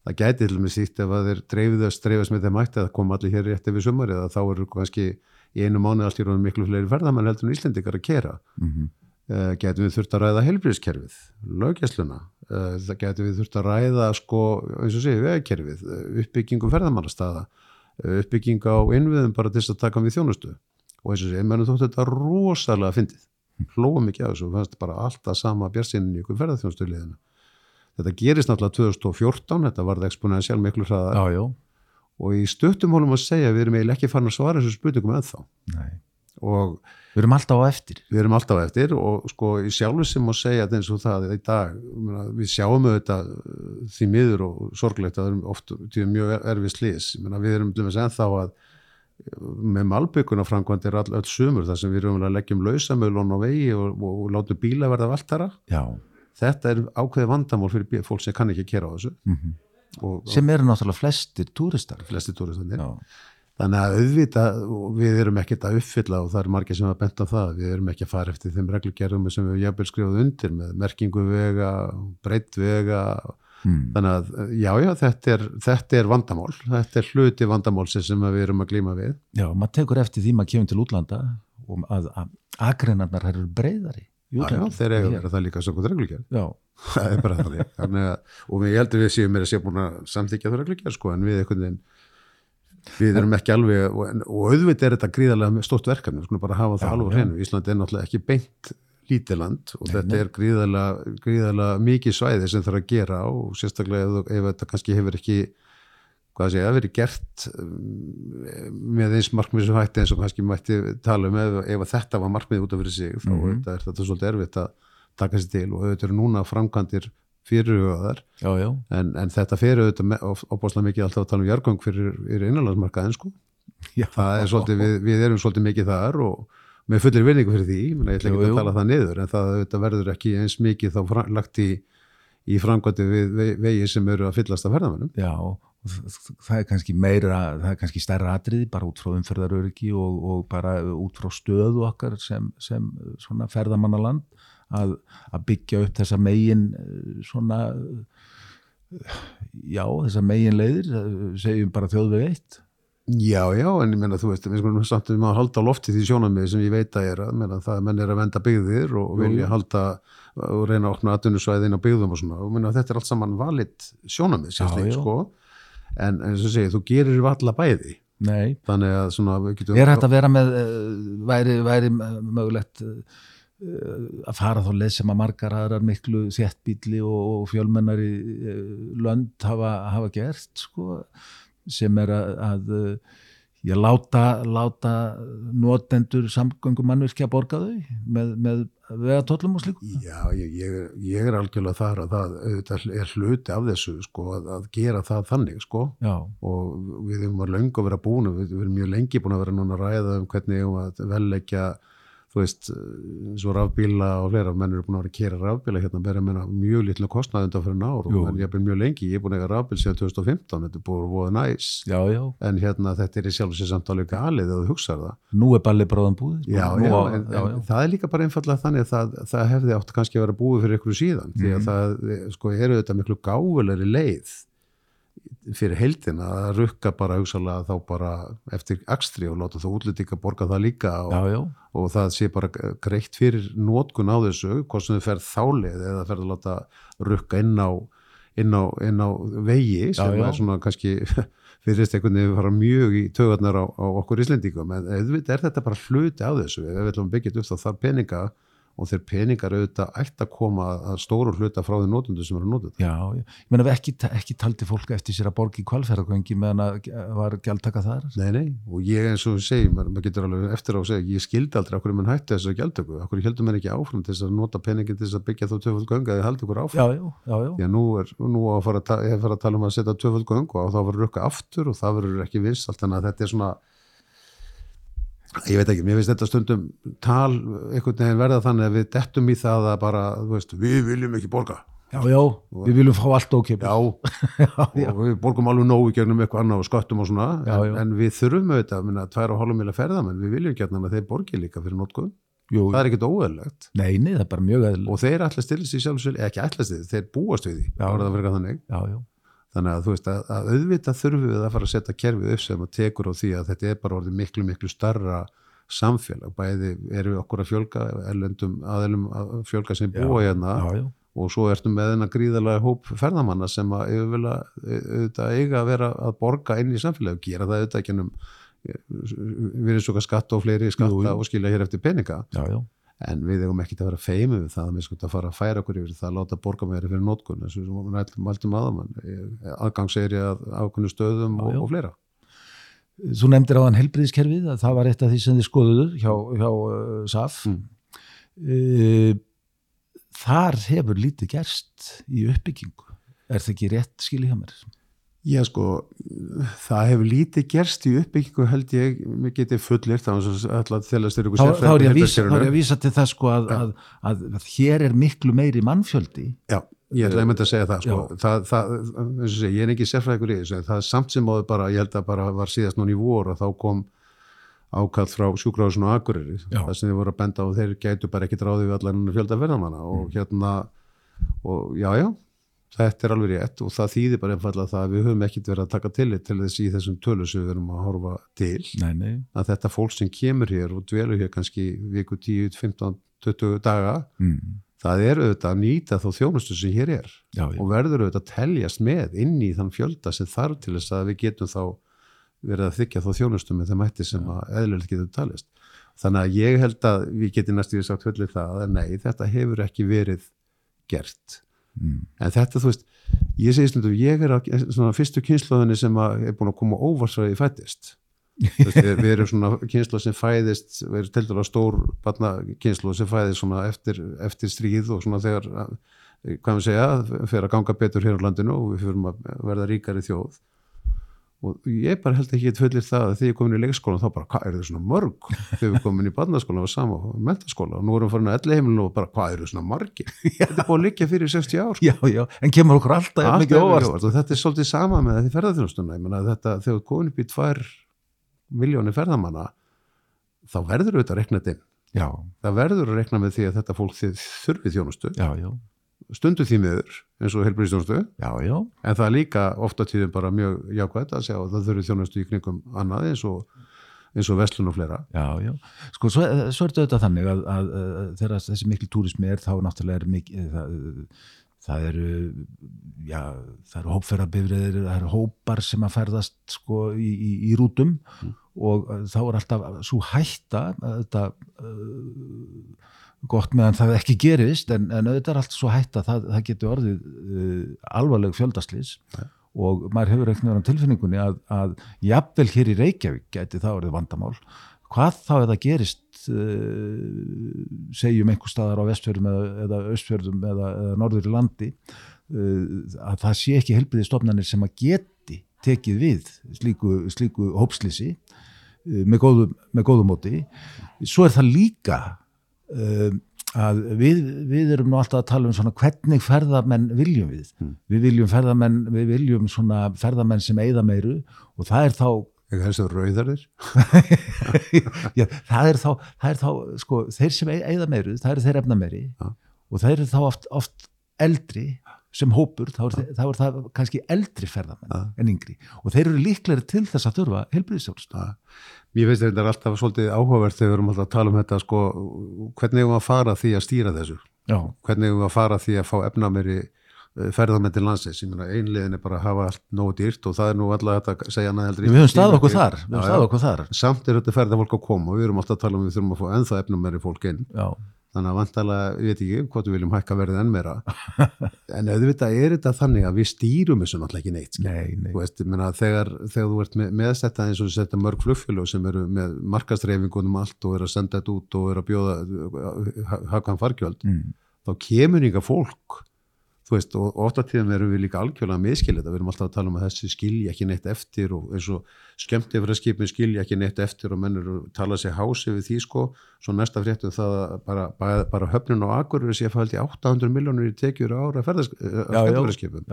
Það gæti til og með sítt ef að þeir dreifðast dreifast með þeim ætti að koma allir hér rétt yfir sumar eða þá eru kannski í einu mánu rónum miklu fleiri ferðamenn heldur en Íslendikar að kera Mm -hmm. Uh, getum við þurft að ræða helbriðskerfið löggjæsluna uh, það getum við þurft að ræða sko, eins og segja vegakerfið uppbyggingu ferðamannastaða uppbygging á innviðum bara til þess að taka við þjónustu. Og eins og segja, mennum þótt þetta rosalega fyndið. Hlóðum ekki að þessu og fannst bara alltaf sama björnsinn í ykkur ferðarþjónstuliðina. Þetta gerist náttúrulega 2014, þetta varði exponential miklu hraðar. Já, já, og í stuttum hólum að segja við erum eiginlega ekki farin að svara þessu spurningum ennþá. Nei. og Við erum alltaf á eftir. við erum alltaf á eftir og sko í sjálfu sem að segja þetta eins og það í dag, við sjáum auðvitað uh, því miður og sorglegt að það er oft tíu mjög er- erfið slís, við erum til þess ennþá að með malbygguna framkvæmdir all, öll sumur þar sem við erum að leggjum lausamölun á vegi og, og, og látum bíla verða valtara Já. þetta er ákveði vandamál fyrir fólk sem kann ekki að kera á þessu Mm og, Sem eru náttúrulega flestir túristar. og flesti túristandir Já. Þannig að auðvita og við erum ekkert að uppfylla og það er margir sem að benda á það við erum ekki að fara eftir þeim reglugerðum sem við jafnvel skrifuð undir með merkingu vega, breytt vega. Mm. þannig að já já þetta er, þetta er vandamál þetta er hluti vandamálsins sem að við erum að glíma við. Já, maður tekur eftir því maður kemur til útlanda og að, að agreinarnar eru breyðari. já, já, þeir eiga að vera það líka svo reglugerð. Já, það er bara þannig. Þannig að, og við heldur við séum meira að sé búin að samþykja það reglugerð sko en við einhvern veginn við erum ekki alveg og, auðvitað er þetta gríðarlega stórt verkefni, við skulum bara hafa það alveg hreinu, Ísland er náttúrulega ekki beint lítiland og þetta er gríðarlega, gríðarlega mikið svæði sem þarf að gera og sérstaklega ef, ef þetta kannski hefur ekki hvað sé, það verið gert um, með eins markmið sem hætti eins og kannski mætti tala um ef, ef að þetta var markmið út af fyrir sig þá mm er þetta svolítið erfitt að taka sér til og auðvitað eru núna framkvæmdir fyrirhugaðar já, já. en, en þetta fyrir auðvitað opáslega mikið alltaf að tala um jargöng fyrir, fyrir innanlandsmarkaðin sko já. er svolítið, við, við erum svolítið mikið þar og með fullir vinningu fyrir því ég ætla ekki jú. að tala það niður en það auðvitað verður ekki eins mikið þá fra- lagt í, í framkvæmdi við ve- vegi sem eru að fyllast af ferðamönnum Já, það er kannski meira, það er kannski stærra atriði bara út frá umferðaröryggi og, og bara út frá stöðu okkar sem, sem ferðamannaland að, að byggja upp þessa megin eh, svona eh, já, þessa megin leiðir eh, segjum bara þjóðveg eitt. Já, já, en ég meina, þú veist, við skulum samt að halda á lofti því sjónamið sem ég veit að er að, meina, það menn er að venda byggðir og vilja halda og reyna að opna atvinnusvæðin á byggðum og svona, og meina, þetta er allt saman valit sjónamið, já. sko, en eins og segir, þú gerir valla bæði, Nei, þannig að svona, við getum... er hægt að vera með væri, væri mögulegt að fara þá leið sem að margar aðrar miklu þéttbíli og, fjölmennari eh, lönd hafa, hafa gert sko, sem er að, að eh, ég láta, láta notendur samgöngum mannvirkja borga þau með, með vegatóllum og slíku. Já, ég, ég, er- ég er algjörlega þar að það auðvitað er hluti af þessu, sko, að, að gera það þannig, sko, og við höfum var löngu að vera búin við, við erum mjög lengi búin að vera núna að ræða um hvernig við höfum að velleggja þú veist, og rafbíla og fleira, menn eru búin að vera að kera rafbíla hérna bera menna mjög litlu kostnað undan fyrir og menn ég er mjög lengi, ég er búin að eiga rafbíl síðan 2015, þetta er búin að voða næs. Já, já. En hérna þetta er í sjálf sér samt alveg galið ef þú hugsar það. Nú er balli bráðan búið. Já, já, á- en, en það er líka bara einfallega þannig að það, það hefði átt kannski að vera búið fyrir ykkur síðan því Mhm. að það sko, eru þetta miklu gáfulegri leið fyrir heildina að rukka bara hugsalega þá bara eftir akstri og láta það útlýtinga borga það líka og, já, já, og það sé bara greitt fyrir nótkun á þessu, hvort sem þau ferð þálið eða ferð að láta rukka inn á, inn á, inn á vegi sem Já, er svona kannski fyrirst einhvern veginn fara mjög í tögarnar á, á okkur Íslendingum en er þetta bara hluti á þessu. Ef við ætlum að byggja upp þá þarf peninga og þeir peningar auðvitað ætti að koma að stóru hluta frá þeir nótundu sem eru þetta. Já, ég meina við ekki, ekki taldi fólk eftir sér að borga í kvalferðargöngi meðan að var gjaldtaka þar Nei, nei, og ég eins og segi, maður mað getur alveg eftir á að segja, ég skildi aldrei okkur mann hætti þess að gjaldtöku, okkur heldur mann ekki áfram til þess að nota peningin til þess að byggja þá tvöfald gönga eða haldi okkur áfram. Já, já, já, já. Nú er, nú á að fara að, að tala um að setja tvöfald göngu og þá verður rukka aftur og það verður ekki vins, þannig að þetta er svona ég veit ekki, mér finnst þetta stundum tal einhvern veginn verða þannig að við dettum í það að bara, þú veist, við viljum ekki borga. Já, já, við viljum fá allt ókipis. já, og við borgum alveg nógu í gegnum eitthvað annað og sköttum og svona Já, en, já. en við þurfum auðvitað, minna, tvær og hálfum mila ferðamenn, við viljum gætna að þeir borgi líka fyrir notkun, Jú, það er ekkert óeðlegt nei, nei, það er bara mjög eðl. og þeir ætla stila sér sjálfsög, eða ekki ætla sér þeir búast við því, Þannig að þú veist að, að auðvitað þurfum við að fara að setja kerfið upp sem að tekur á því að þetta er bara orðið miklu miklu starra samfélag, bæði eru við okkur að fjölga erlendum aðelum að fjölga sem búa hérna já, já, og svo ertum með þennan gríðarlega hóp ferðamanna sem að vilja auðvitað eiga að vera að borga inn í samfélagi og gera það auðvitað ekki ennum við svo skatta og fleiri skatta Jú, og skilja hér eftir peninga. Já. En við eigum ekki að vera feimið við það að við sko að fara að færa okkur yfir það að láta borga meira fyrir nótkun eins og við nættum alltum aðamann aðgangseri að ákveðnu stöðum Já, og, og fleira Þú nefndir á þann helbriðiskerfið að það var eitt af því sem þið skoðuðu hjá, hjá uh, SAF. Mm. Uh, þar hefur lítið gerst í uppbyggingu. Er það ekki rétt skil í hjá mér? Já sko, það hefur lítið gerst í uppbyggingu held ég, mér geti fullir þá er ég að vísa, til það sko að, að, að, að hér er miklu meiri mannfjöldi. Já, ég ætla einmitt að segja það sko. Það, það segja, ég er ekki sérfræðingur í þessu það er samt sem áður bara, ég held að bara var síðast núna í vor og þá kom ákall frá sjúkráðsson og Akureyri Já. það sem þið voru að benda og þeir gætu bara ekki ráðið við allan fjölda verðamanna og Mm. hérna og já, já þetta er alveg rétt og það þýðir bara einfallega það að við höfum ekkit verið að taka tillit til þess í þessum tölu sem við erum að horfa til Nei, nei. að þetta fólk sem kemur hér og dvelur hér kannski viku 10, 15, 20 daga Mm. það er auðvitað að nýta þá þjónustu sem hér er Já, og verður auðvitað að teljast með inn í þann fjölda sem þarf til þess að við getum þá verið að þykja þá þjónustu með þeim hætti sem að eðlilegt getur talist. Þannig að ég held að við getum næstu sagt að þetta. Mm. En þetta, þú veist, ég segi stundum, ég er á svona fyrstu kynnslóðinni sem að er búin að koma að ég fættist. Við, erum svona kynnslóð sem fæðist, við erum til dæla stór kynnslóð sem fæðist svona eftir, eftir stríð og svona þegar, að- hvað við segja, fyrir að ganga betur hér á landinu og við fyrir að verða ríkari þjóð. Og ég bara held ekki fullir það að þegar ég komin í leikskólan þá bara, hvað eru þau svona mörg? Þegar við komin í barnaskólan og sama og mentaskóla og nú erum við farin að elli heimilinu og bara, hvað eru þau svona margir? Þetta er búin að liggja fyrir 60 ár. Já, já, en kemur okkur alltaf Allt mikið óvart. og þetta er svolítið sama með því ferðarþjónustuna ég menna þetta þegar þú komin upp í tvær miljónir ferðamanna þá verður auðvitað að rekna þetta það verður að rekna með því að þetta fólk þurfi þjónustu, já, já, stundu því miður eins og helbriðstjónustu, en það er líka ofta tíðum bara mjög jákvæmt að segja að það þurfi þjónustu í kringum annað eins og eins og vestlun og fleira. Já, já. Sko, svo, svo er þetta þannig að, að, að þegar þessi miklu túrismi er þá náttúrulega er mikið, það, það eru, já, það eru hópferðarbifriðir, það eru hópar sem að ferðast sko í, í, í rútum. Og uh, þá er alltaf svo hætta, þetta, uh, gott meðan það ekki gerist en, en auðvitað er allt svo hætta það, það getur orðið uh, alvarleg fjöldaslýs og maður hefur einhvern veginn á tilfinningunni að, að jafnvel hér í Reykjavík gæti það orðið vandamál. Hvað þá eða gerist uh, segjum einhver staðar á vestfjörðum eða, eða östfjörðum eða, eða norður í landi uh, að það sé ekki helbriði stofnanir sem að geti tekið við slíku, slíku hópslýsi með góðu, með góðu móti. Svo er það líka að við, við erum nú alltaf að tala um svona hvernig ferðamenn viljum við við viljum ferðamenn, við viljum svona ferðamenn sem eigða meiru og það er þá ekki þessu rauðarðir Já, það er þá, það er þá sko, þeir sem eigða meiru, það eru þeir efna meiri Já. og það eru þá oft, oft eldri sem hópur, þá er, þeir, þá er það kannski eldri ferðamenn Já. en yngri og þeir eru líklegri til þess að þurfa helbriðsjálfstu. Mér finnst þetta alltaf svolítið áhugavert þegar við erum alltaf að tala um þetta sko, hvernig eigum við að fara því að stýra þessu? Já, hvernig eigum við að fara því að fá efnameri ferðamenn til landsins, einliðin er bara að hafa allt nógu dýrt og það er nú alltaf þetta að segja heldur við höfum stað okkur þar, Já, okkur þar. samt er þetta ferðafólk að koma og við erum alltaf að tala um við þurfum að fá ennþá efnameri fólk inn. Já, þannig að vantalega, ég veit ekki hvort við viljum hækka verðið enn meira. En auðvitað er þetta þannig að við stýrum þessu náttúrulega ekki neitt nei, nei, Þú veist, ég meina, þegar, þegar þú ert með, með þetta eins og setja mörg flugfélög sem eru með markastreifingunum allt og eru að senda þetta út og eru að bjóða hafkan fargjöld, mm. þá kemur ykkar fólk þú veist, og ofta tíðan erum við líka algjörlega miskilið þetta, við erum alltaf að tala um að þessi skilja ekki neitt eftir og eins og skemmt yfir að skipin skilja ekki neitt eftir og menn eru að tala sér hási við því sko, svo næsta fréttum það að bara, bara, bara höfnin á Akureyri sé að fældi 800 miljónur í tekjur ára ferðarskipum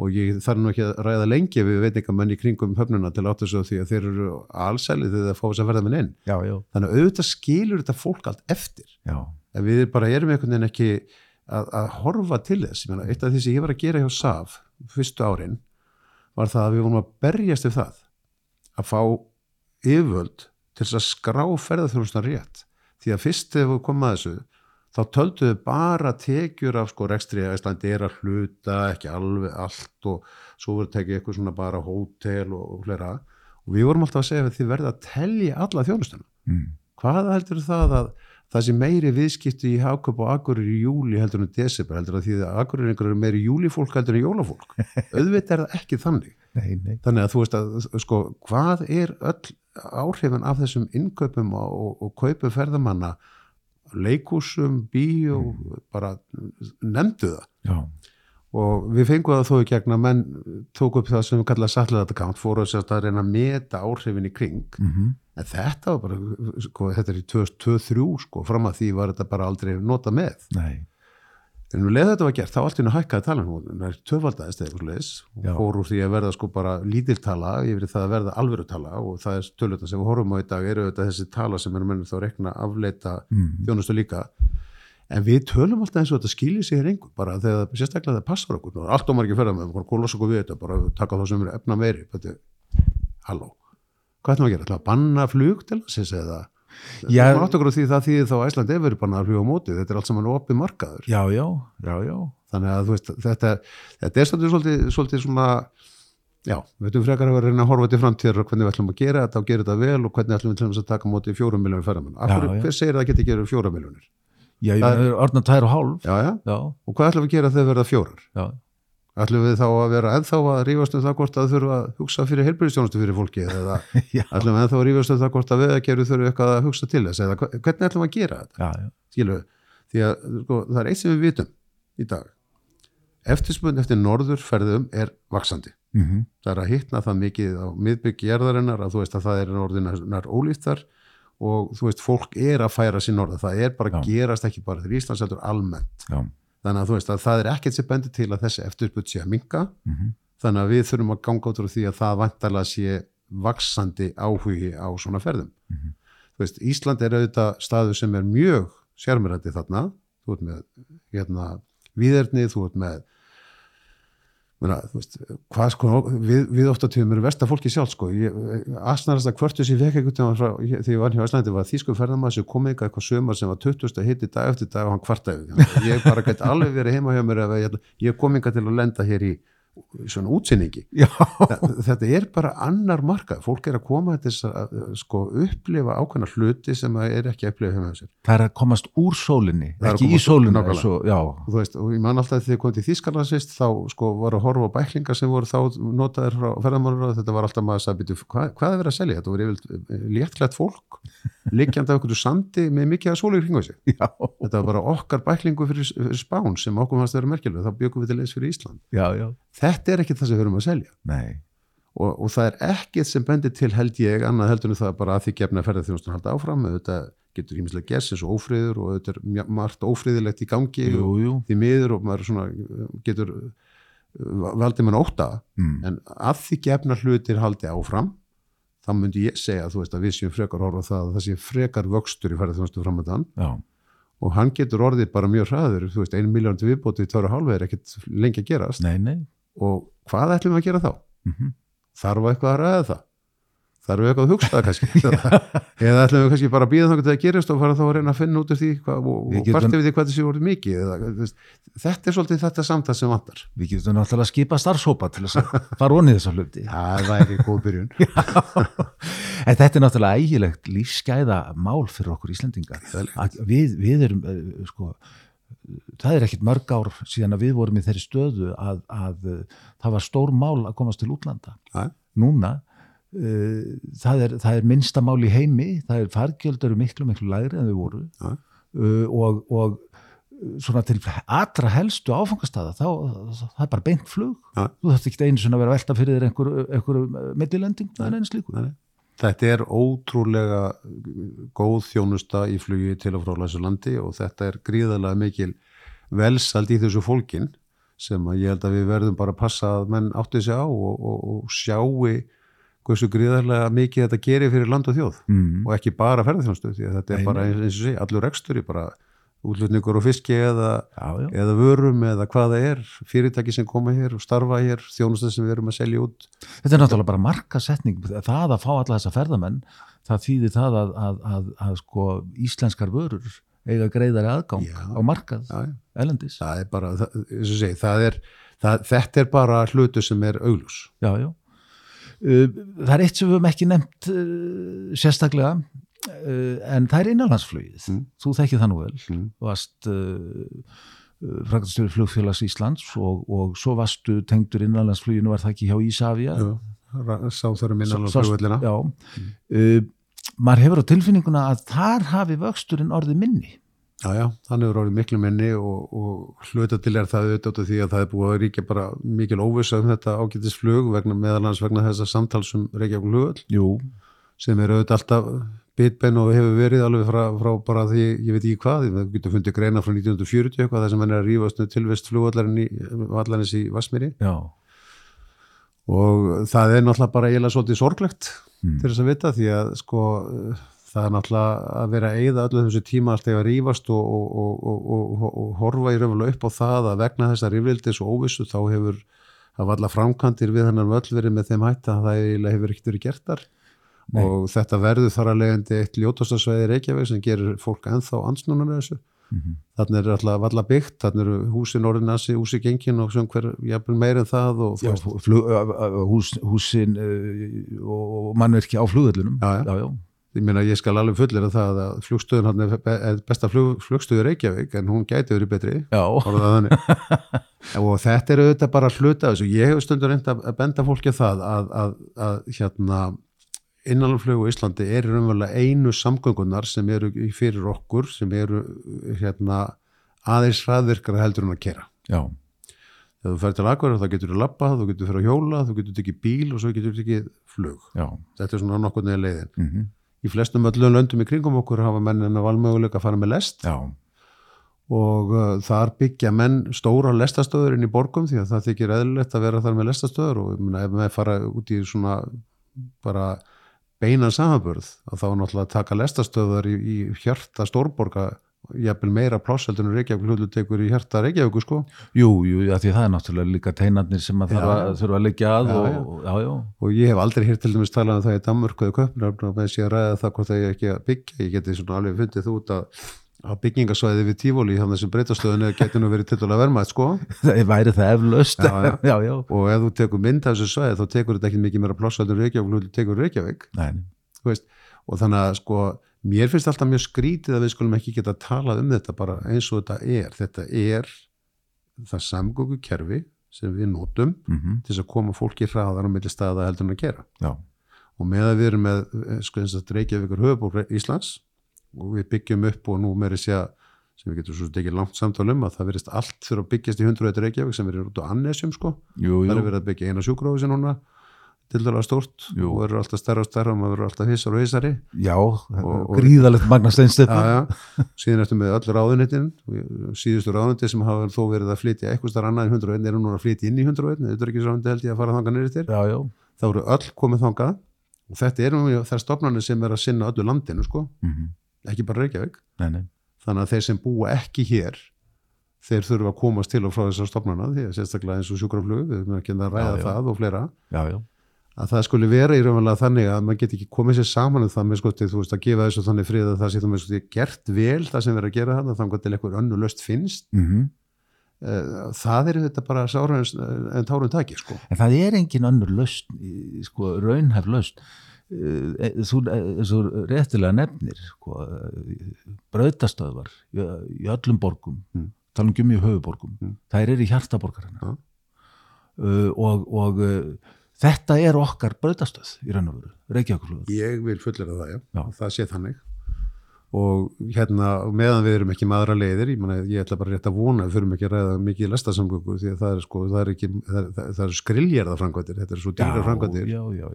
og ég þarf nú ekki að ræða lengi við veitingamenn í kringum höfnuna til áttu svo því að þeir eru allsælið þegar það fá þess að ferða minn inn. Já, já, þannig að auðvitað skilur þetta fólk allt eftir. Já, en við bara erum einhvern veginn ekki að, að horfa til þess. Meina, eitt af því sem ég var að gera hjá SAF fyrstu árin var það að við vorum að berjast við það að fá yfirvöld til þess að skrá ferðarþjónustan rétt. Því að fyrst þegar við komum að þessu þá tölduðu bara tekjur af sko rekstri að Íslandi er að hluta ekki alveg allt og svo voru tekið eitthvað svona bara hótel og, og flera og við vorum alltaf að segja að þið verða að telja alla þjónustuna. Mm. hvað heldur það að það sé meiri viðskipti í Háköp og Akureyri í júli heldur en desember heldur að því að Akureyri eru meiri júlifólk heldur en jólafólk. Auðvitað er það ekki þannig. Nei, nei, þannig að þú veist að sko hvað er öll áhrifin af þessum innkaupum og, og, og kaupum ferðamanna? Leikúsum, bíó bara nefndu það. Já, og við fengum það þó í gegn að menn tók upp það sem við kallaði satellite account fóru að, reyna að meta áhrifin í kring. Mm En þetta var bara, sko, þetta er í 2023, sko, fram að því var þetta bara aldrei nota með. nei, En við leðið þetta var gert, þá allt í hennu hækkaði talan hún, það er töfaldaðist eða eitthvað leis Já. fór úr því að verða sko bara lítiltala yfir það að verða alvöru tala og það er töluta sem við horfum á í dag eru þetta þessi tala sem er mennum þá að rekna afleita mm. þjónustu líka. En við tölum alltaf eins og þetta skilji sig hér engur, bara þegar sérstaklega það passar okkur, Nú er allt og margir ferða með, bara kóla okkur við þetta, bara taka þá sem er efna meiri, þetta, halló, hvað ætlum við að gera, ætlum við að banna flug til þess eða, Já. það okkur á því það þýðir þá að Æsland er verið bannað að fljúga á móti, þetta er allt saman opið markaður, já, já, já, já, þannig að þú veist, þetta, þetta er svolítið, svolítið, svona, já, við veitum frekar að vera að reyna að horfa til framtíðar og hvernig við ætlum að gera þetta og gera þetta vel og hvernig ætlum við til þess að taka móti fjórum miljónir ferðamenn. Já, Akkur, hver segir að það geti gerað fjóra miljónir? já, ég Það er- meina, orðna tær og hálf, Já, já, já, og hvað ætlum við að gera þegar verða fjórar? já, ætlum við þá að vera ennþá að rífast um það hvort að þurfa að hugsa fyrir heilbyrðistjónustu fyrir fólki eða ætlum við ennþá að rífast um það hvort að við að gera þurfa eitthvað að hugsa til þess eða hvernig ætlum við að gera þetta, já, já, skilu því að sko, það er eitt sem við vitum í dag. Eftirspunni eftir norðurferðum er vaksandi mm það er að hittna það mikið á miðbyggi jarðarinnar að þú veist að það er orðinar ólíftar og þú veist fólk er að færa sér norða, það er bara Já. gerast ekki bara þegar Íslands heldur almennt. Já, þannig að þú veist að það er ekkert sem bendir til að þessi eftirspunni sé að minka mm þannig að við þurfum að ganga út frá því að það vantarlega sé vaksandi áhugi á svona ferðum. Mhm. Þú veist, Ísland er auðvitað staðu sem er mjög sérmyrandi þarna, þú ert með hérna, viðerni, þú ert með Meina, veist, sko, við, við ofta tíðum eru versta fólki sjálf sko, ég, asnarast að hvörtu sér vekk einhvern tíma frá, ég, þegar ég var hjá Íslandi var þýsku ferðamaður sem kom eitthvað eitthvað sömar sem var 20. hitti dag eftir dag og hann kvartaði ég bara gæti alveg verið heima hjá mér ef ég, ég kom eitthvað til að lenda hér í svona útsinningi þetta er bara annar markað fólk er að koma til að sko upplifa ákveðna hluti sem það er ekki að upplifa það er að komast úr sólinni, Það að ekki í sólinni, svo, og veist, og ég man alltaf þegar ég kom til Þýskalandsvist þá sko var að horfa á bæklingar sem voru þá notaðir frá ferðamálur og þetta var alltaf maður að sagði, "Bíddu, hvað, hvað er verið að selja? Þetta voru yfir léttklætt fólk liggjandi á einhverju sandi með mikið að sóli kringu sig. Já, þetta var bara okkar bæklingu fyrir, fyrir spán sem okkur fannst að vera merkjulega, þá byggum við til leys fyrir Ísland. Já, já, þetta er ekki það sem við erum að selja. Og, og það er ekkert sem bendir til held ég annað heldur en það bara að því gefna ferðarþjónustun halda áfram, þetta getur ímislega gess eins og ófriður og þetta er margt ófriðilegt í gangi jú, jú, því miður og maður svona getur uh, valdið mann óta mm. en að því gefna hlutir haldi áfram þá myndi ég segja þú veist að við séum frekar horfa það að það sé frekar vöxtur í ferðarþjónustu framöndan og hann getur orðið bara mjög hraður þú veist, einu miljón til viðbóti í tværa hálfa er ekkert lengi að gerast. Nei, nei, og hvað ætlum við að gera þá? mm Þarf eitthvað að ræða það? Það eru eitthvað að hugsa það kannski eða ætlum við kannski bara að býða þannig að það gerist og fara þá að reyna að finna út af því hvað, og, Við og hvert við því hvað þessi voru mikið eða, þetta er svolítið þetta samtal sem vantar Við getum náttúrulega að skipa starfsópa til þess að fara onni þessa hluti. Það væri góð byrjun en þetta er náttúrulega ægilegt lífsgæða mál fyrir okkur. Að Við, við erum, eh, sko, það er ekkit mörg ár síðan að við vorum í þeirri stöðu að, að eh, það var stór mál að komast til útlanda. Já. Núna, það, er, það er minnsta mál í heimi, það er fargjöld eru miklu, miklu lægri en þau voru Já. uh, og, og uh, svona til allra helstu áfangastada þá, það er bara beint flug Já. þú þarft ekki einu svona að vera velta fyrir þér einhverju einhver millilending, það er Nei, nei. Þetta er ótrúlega góð þjónusta í flugi til og frá Læsulandi og þetta er gríðarlega mikil velsald í þessu fólkin sem að ég held að við verðum bara að passa að menn átti sig á og, og, og sjáu hversu gríðarlega mikið þetta gerir fyrir land og þjóð mm. og ekki bara ferðarþjónustu því að þetta er Nei, bara eins, og sé, allur rekstur bara útlutningur og fiski eða, já, já. eða vörum eða hvað það er fyrirtæki sem koma hér og starfa hér þjónusta sem við erum að selja út þetta er náttúrulega bara markasetning það að fá alla þessa ferðamenn það þýðir það að, að, að, að sko, íslenskar vörur eiga greiðari aðgang Já. á markað elendis það er bara, það, segi, það er, það, þetta er bara hlutu sem er augljus. já, já. Uh, það er eitt sem við höfum ekki nefnt uh, sérstaklega uh, en það er innanlandsflugið Mm. þú þekkið það nú vel Mm. varst uh, frækastjóri flugfélags Íslands og, og svo varstu tengdur innanlandsfluginu var það ekki hjá Ísafja Sá þar um innan á Sást- flugvöllina. já, uh, maður hefur á tilfinninguna að þar hafi vöxturinn orðið minni Já, já, þannig er orðið miklu minni og, og hluta til er það auðvitað því að það er búið að ríkja bara mikil óvissa um þetta ágætisflug vegna meðalans vegna þessa samtals um Reykjavík Jú, sem er auðvitað alltaf bitbenn og hefur verið alveg frá, frá bara því, ég veit ekki hvað, það getur fundið greina frá 1940 eitthvað þar sem hann er að rífast tilvist flugvallarinn í, í Vassmýri já, og það er náttúrulega bara eiginlega svolítið sorglegt Mm. til þess að vita því að sko það er náttúrulega að vera að eyða öllu þessu tíma alltaf að rífast og, og, og, og, horfa í raunverulega upp á það að vegna þessa rífildis og óvissu þá hefur það valla framkantir við hennar völl verið með þeim hætta að það hefur ekkert verið gertar Nei. og þetta verður þar að leiðandi eitt ljótastasvæði Reykjavík sem gerir fólk ennþá ansnúnar þessu Mhm. þannig er alltaf valla byggt, þannig eru húsin orðinassi, húsi gengin og sem hver jafnvel meir en það og já flug, hús, húsin og mannverki á flugöllunum Já, já. já, já. Ég meina ég skal alveg fullir að það að flugstöðun hann er be- besta flug, flugstöður Reykjavík en hún gæti verið betri. Og þetta er auðvitað bara hluta af þessu, ég hef stundur reynd að að benda fólki á það að, að, að hérna innanlandsflug á Íslandi er raunverulega einu samgöngunar sem eru fyrir okkur sem eru hérna aðeins hraðvirkara heldur en að kera já. þegar þú fer til Akureyrar þá getur þú labbað, þú getur fyrir að hjóla þú getur tekið bíl og svo getur þú tekið flug. Já. þetta er svona nokkur neða leiðin. Mm í flestum öllum löndum í kringum okkur hafa menn en að valmöguleika að fara með lest já. og uh, þar byggja menn stóra lestastöður inn í borgum því að það þykir eðlilegt að vera þar með lestastöður og meina, ef maður fara út í svona bara beinan samanburð að þá náttúrulega taka lestastöðar í, í hjarta stórborga jafnvel meira plásseldur en Reykjavík hlutu tekur í hjarta Reykjavík sko. Jú, jú, já, því það er náttúrulega líka teinarnir sem að þurfa, að leggja að Já, og, já. og, og ég hef aldrei hér til dæmis talað um það í Danmörku eða Köpnafn og með sé að ræða það hvort það er ekki að byggja. Ég geti svona alveg fundið þú út að að byggingasvæði við tífóli þannig sem breytastöðinu getur nú verið til að verma sko. Það væri það eflaust. Já, já. já, og ef þú tekur mynd af þessu svæði þá tekur þetta ekki mikið meira plássaldur Reykjavík þú tekur Reykjavík. Og þannig að sko mér finnst alltaf mjög skrítið að við skulum ekki geta talað um þetta bara eins og þetta er. Þetta er það samgöngu kerfi sem við notum mm til þess að koma fólki hraðar á milli staða heldur en að gera. Já, og með að við erum með eh, sko eins og Reykjavíkur höfubók Íslands og við byggjum upp og nú meiri sé að sem við getum svo tekið langt samtal um að það verist allt fyrir að byggjast í 101 Reykjavík sem er út á Annesjum sko. Jú, það jú, er verið að byggja eina sjúkrófisi núna til dæla stórt Jú. og verður alltaf stærra og stærra og maður verður alltaf hissar og hissari. Já og- gríðalegt já, já. síðan eftir með öll ráðunitin síðustu ráðuniti sem hafa þó verið að flytja eitthvað starf annað en 101 eru núna að flytja inn í 101 þetta er ekki ráðundi held ég að fara þangað nýri til þá eru öll komið þangað. Og þetta eru nú þær stofnarnir sem er að sinna öllu landinu sko, mm ekki bara Reykjavík. Nei, nei, þannig að þeir sem búa ekki hér þeir þurfa að komast til og frá þessar stofnarna því að sérstaklega eins og sjúkraflug við erum ekki að ræða Já, já. það og fleira. Já, já, að það skulle vera í raunverulega þannig að maður get ekki komið sér saman um það með sko, þú veist, að gefa þessu þannig frið að það sé þú með sko, gert vel það sem verður að gera þarna þannig að til eitthvað önnu löst finnst mm -hmm. það er þetta bara sára en, tárun taki sko. En það er engin önnur löst sko, raunhæf löst þú, þú réttilega nefnir sko, brautastöðvar í, í öllum borgum mm. tala um gummi höfuborgum mm. það er í hjartaborgarina ja. uh, og, og Þetta er okkar bröðastöð í raun og veru, Reykjavík. Ég vil fullera það, já. já. Það sé þannig. Og hérna, meðan við erum ekki með aðra leiðir, ég, mena, ég ætla bara rétt að vona, við fyrirum ekki að ræða mikið í lestasamgöngu því að það er, sko, það er, ekki, það er, það er skriljarða framkvæmdir, þetta er svo dýra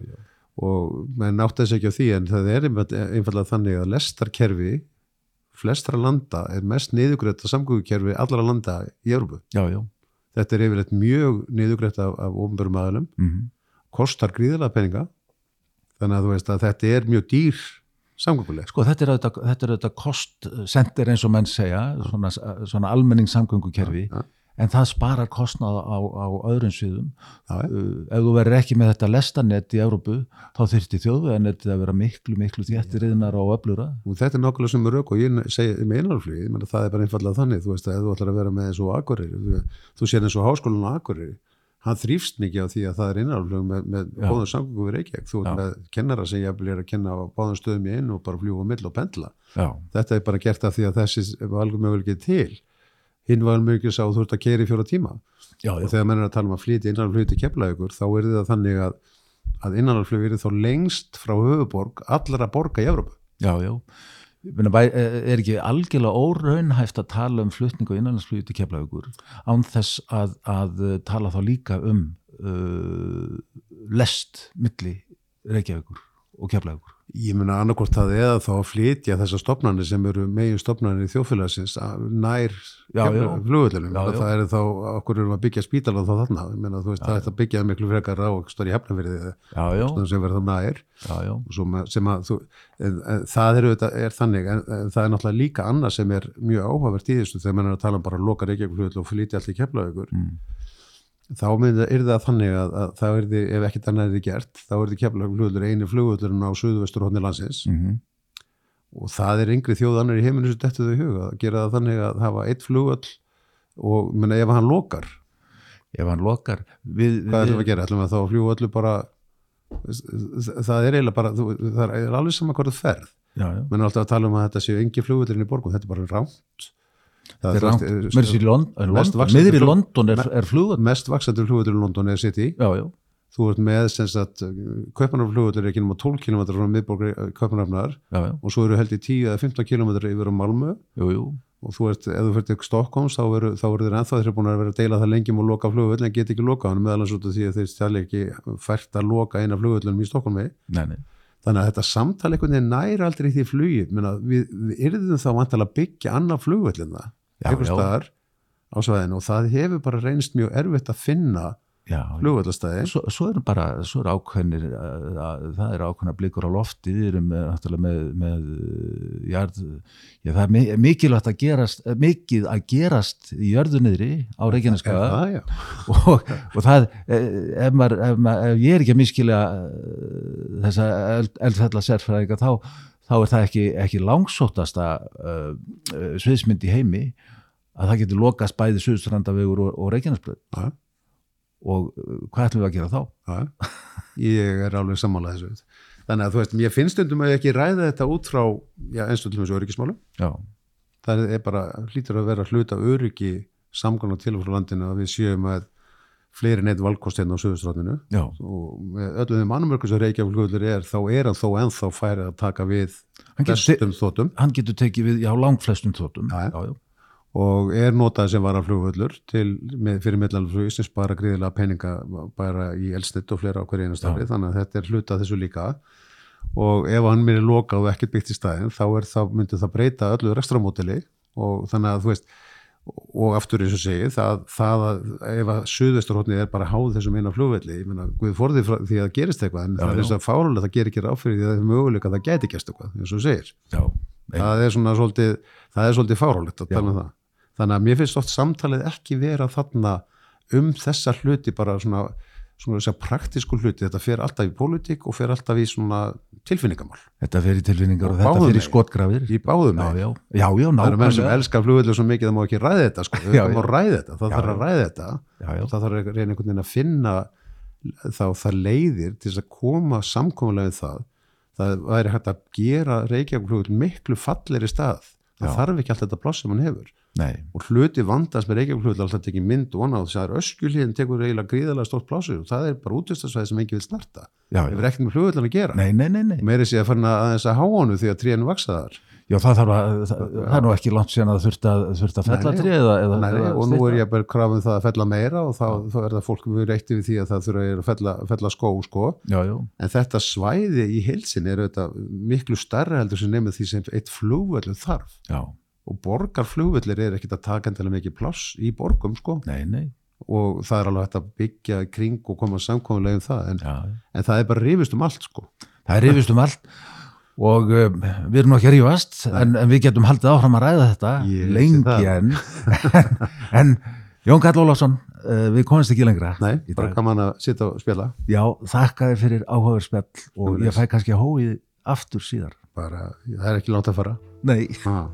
já. Og maður nátt ekki á því, en það er einfallega þannig að lestarkerfi, flestra landa, er mest niðugrætt að samgöngukerfi allara landa í Európu. Þetta er yfirleitt mjög niðugrætt af, af ofnbörum aðalum. Mm -hmm kostar gríðilega peninga þannig að þú veist að þetta er mjög dýr samgönguleg. Sko þetta er auðvitað, þetta er auðvitað kostsendir eins og menn segja svona, svona almenningssamgöngukerfi ja, ja. en það sparar kostnað á, á öðrum sviðum ja, uh, ef þú verður ekki með þetta lestanett í Európu þá þurfti þjóðveganettið að vera miklu miklu þjættirriðnar á öflura. Og þetta er nákvæmlega sem er rauk og ég segi með einarflug það er bara einfallega þannig, þú veist að ef þú ætlar að vera með eins og Akureyri, þú, þú sér eins og háskólan Akureyri hann þrýfst mikið á því að það er innanflug með, með báðum samgöngu við Reykjavík. Þú er með kennara sem ég er að kenna á báðum stöðum í einu og bara fljúa mill og pendla. Já. þetta er bara gert af því að þessi var alveg mögulegið til. Hinn var mjög sá þú ert að keri fjóra tíma. Já, já. og þegar menn er að tala um að flýti innanflug til kemlaðugur þá er það þannig að, að innanflug er þá lengst frá höfuborg allar að borga í Európa Já, já er ekki algjörlega óraunhæft að tala um flutning og innanlandsflug til keflaugur án þess að, að tala þá líka um uh, lest milli Reykjavíkur og keflaugur Ég menna annarkort það eða þá að flytja þessar stopnarnir sem eru megin stopnarnir í þjófélagsins nær flugvöldunum. Það er þá, okkur erum að byggja spítala þá þarna. Menna veist já, það er að byggja miklu frekar á stóri hefnafyrði sem verður þá nær. Já, já. Sem að þú, en, en, það er, er þannig, en, en það er náttúrulega líka annað sem er mjög áhugavert í þessu þegar mann er að tala um bara að loka Reykjavík og flytja allt í keflaugur. Mm þá er það þannig að, að það erði, ef ekkert annað er þið gert, þá er þið kemla flugullur eini flugullurinn á söðvestur hodni landsins. Mm -hmm. og það er yngri þjóð annar í heiminu sem dettu þau í huga að gera það þannig að hafa eitt flugull og menna ef hann lokar. Ef hann lokar við, hvað ætlum við að gera, ætlum við að þá flugullu bara það er eiginlega bara það er alveg saman hvort það ferð. Menn er alltaf að tala um að þetta séu engi flugullurinn í borgum, þetta er bara ránt meður í London er, er flugut mest vaksandur flugutur í London er City. Já, já. þú ert með kaupanarflugutur er ekki náma 12 km frá miðborgri kaupanarfnar og svo eru held í 10 eða 15 km yfir á Malmö. Jú, jú. og þú ert, ef þú fyrir til Stokkons þá eru þeir ennþá þeir búin að vera að deila það lengjum og loka flugutur en get ekki loka hann meðalans út af því að þeir stjálf ekki fært að loka eina fluguturinn í Stokkon Þannig að þetta samtali einhvern veginn næri aldrei því flugi, við, við yrðum þá vantala að byggja annað flugvöldin það einhver staðar á svæðinu og það hefur bara reynst mjög erfitt að finna flugvöldastæði svo, svo er bara, svo er ákveðnir það er ákveðna blikur á lofti við erum með, með, með jörð, já, það er mikilvægt að gerast, mikið að gerast í jörðunniðri á Reykjaneskaða og, og það ef, maður, ef, maður, ef ég er ekki að miskilja þessa eldfella sérfræðinga þá þá er það ekki, ekki langsóttasta uh, sviðsmynd í heimi að það getur lokast bæði Suðustrandavegur og, og Reykjanesbröð ja. Og uh, hvað ætlum við að gera þá? Ja. Ég er alveg sammálað þessu. Þannig að þú veist, ég finnst undum að ég ekki ræða þetta út frá, já, eins og til og með svo öryggismálu það er bara hlýtur að vera hluta öryggi samgóðan til og frá landinu að við sjöum að fleiri neitt valkost hérna á söðustráttinu og með öllum þeim annumörkur sem Reykjavík er þá er hann þó ennþá færið að taka við flestum þóttum hann getur tekið við, já, langt flestum þóttum já, já. Og er notað sem var að flugvöldur fyrir meðlalflug sem spara gríðilega peninga bara í elsnitt og flera á hverju einastafri þannig að þetta er hluta þessu líka. Og ef hann mér er lokað og ekkert byggt í stæðin þá það, myndir það breyta öllu rekstramótili og þannig að þú veist og aftur eins og segi það, það að ef að suðvesturhóttni er bara háð þessum eina flugvelli, ég menna við forðið því að gerist eitthvað en já, það er eins og fálulega það ger ekki ráfyrir því að það er möguleika að það geti gæst eitthvað eins og segir. Já, það er svona svolítið það er svolítið fárálegt að tala um það þannig að mér finnst oft samtalið ekki vera þarna um þessa hluti bara svona svona þess að praktísku hluti, þetta fer alltaf í pólitík og fer alltaf í svona tilfinningamál. Þetta fer í tilfinningar og, Og þetta fer í skotgrafir. í báðum Já, já, já, já, það eru menn sem elskar flugveldur svo mikið það má ekki ræða þetta sko, Já, það má ræða þetta, það þarf að ræða þetta. Og það þarf að reyna einhvern veginn að finna þá það leiðir til þess að koma samkomulega við það. Það væri hægt að gera Reykjavík miklu falleri stað. Það þarf ekki alltaf þetta pláss sem hann hefur Nei, og hluti vandast með Reykjavík flugvöld alltaf tekið mynd og annað. Og það er öskjulíðin tekur eiginlega gríðalega stórt plássu og það er bara útvistarsvæði sem ekki vil snarta það hefur ekkert með flugvöldan að gera. Nei, nei, nei, nei. meiri sé að fann aðeins að há honu því að trénu vaksa þar. Já, það þarf að, það, það er nú ekki langt síðan að þurft að, þurft að fella tré eða, eða, Nei, og nú er ég bara krafum það að fella meira og þá, þá er það fólk við reytti við því að það þurfa að fella, fella skó sko. Já, já, en þetta svæði í heilsin er þetta miklu starra heldur sem nefnir því sem eitt flugvöllur þarf. Já, og borgarflugvöllir er ekkit að taka endilega mikið pláss í borgum sko. Nei, nei, og það er alveg hægt að byggja kring og koma samkomulega um það en, já. en það er bara rifist um allt sko. Það er rifist um allt. Og um, við erum nú ekki að rífast en, en við getum haldið áfram að ræða þetta Ég lengi en, en Jón Karl Ólafsson, uh, við komumst ekki lengra Nei, bara gaman að sitja og spila Já, þakka þér fyrir áhugaður spjall og Sömuleiðis. ég fæ kannski hóið aftur síðar. bara, það er ekki langt að fara. Nei, ah.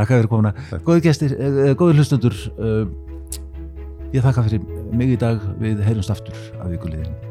Þakka þér komuna. Takk. Góði gestir, uh, góði hlustundur, uh, ég þakka fyrir mig í dag við heyrumst aftur að vikuliðinu.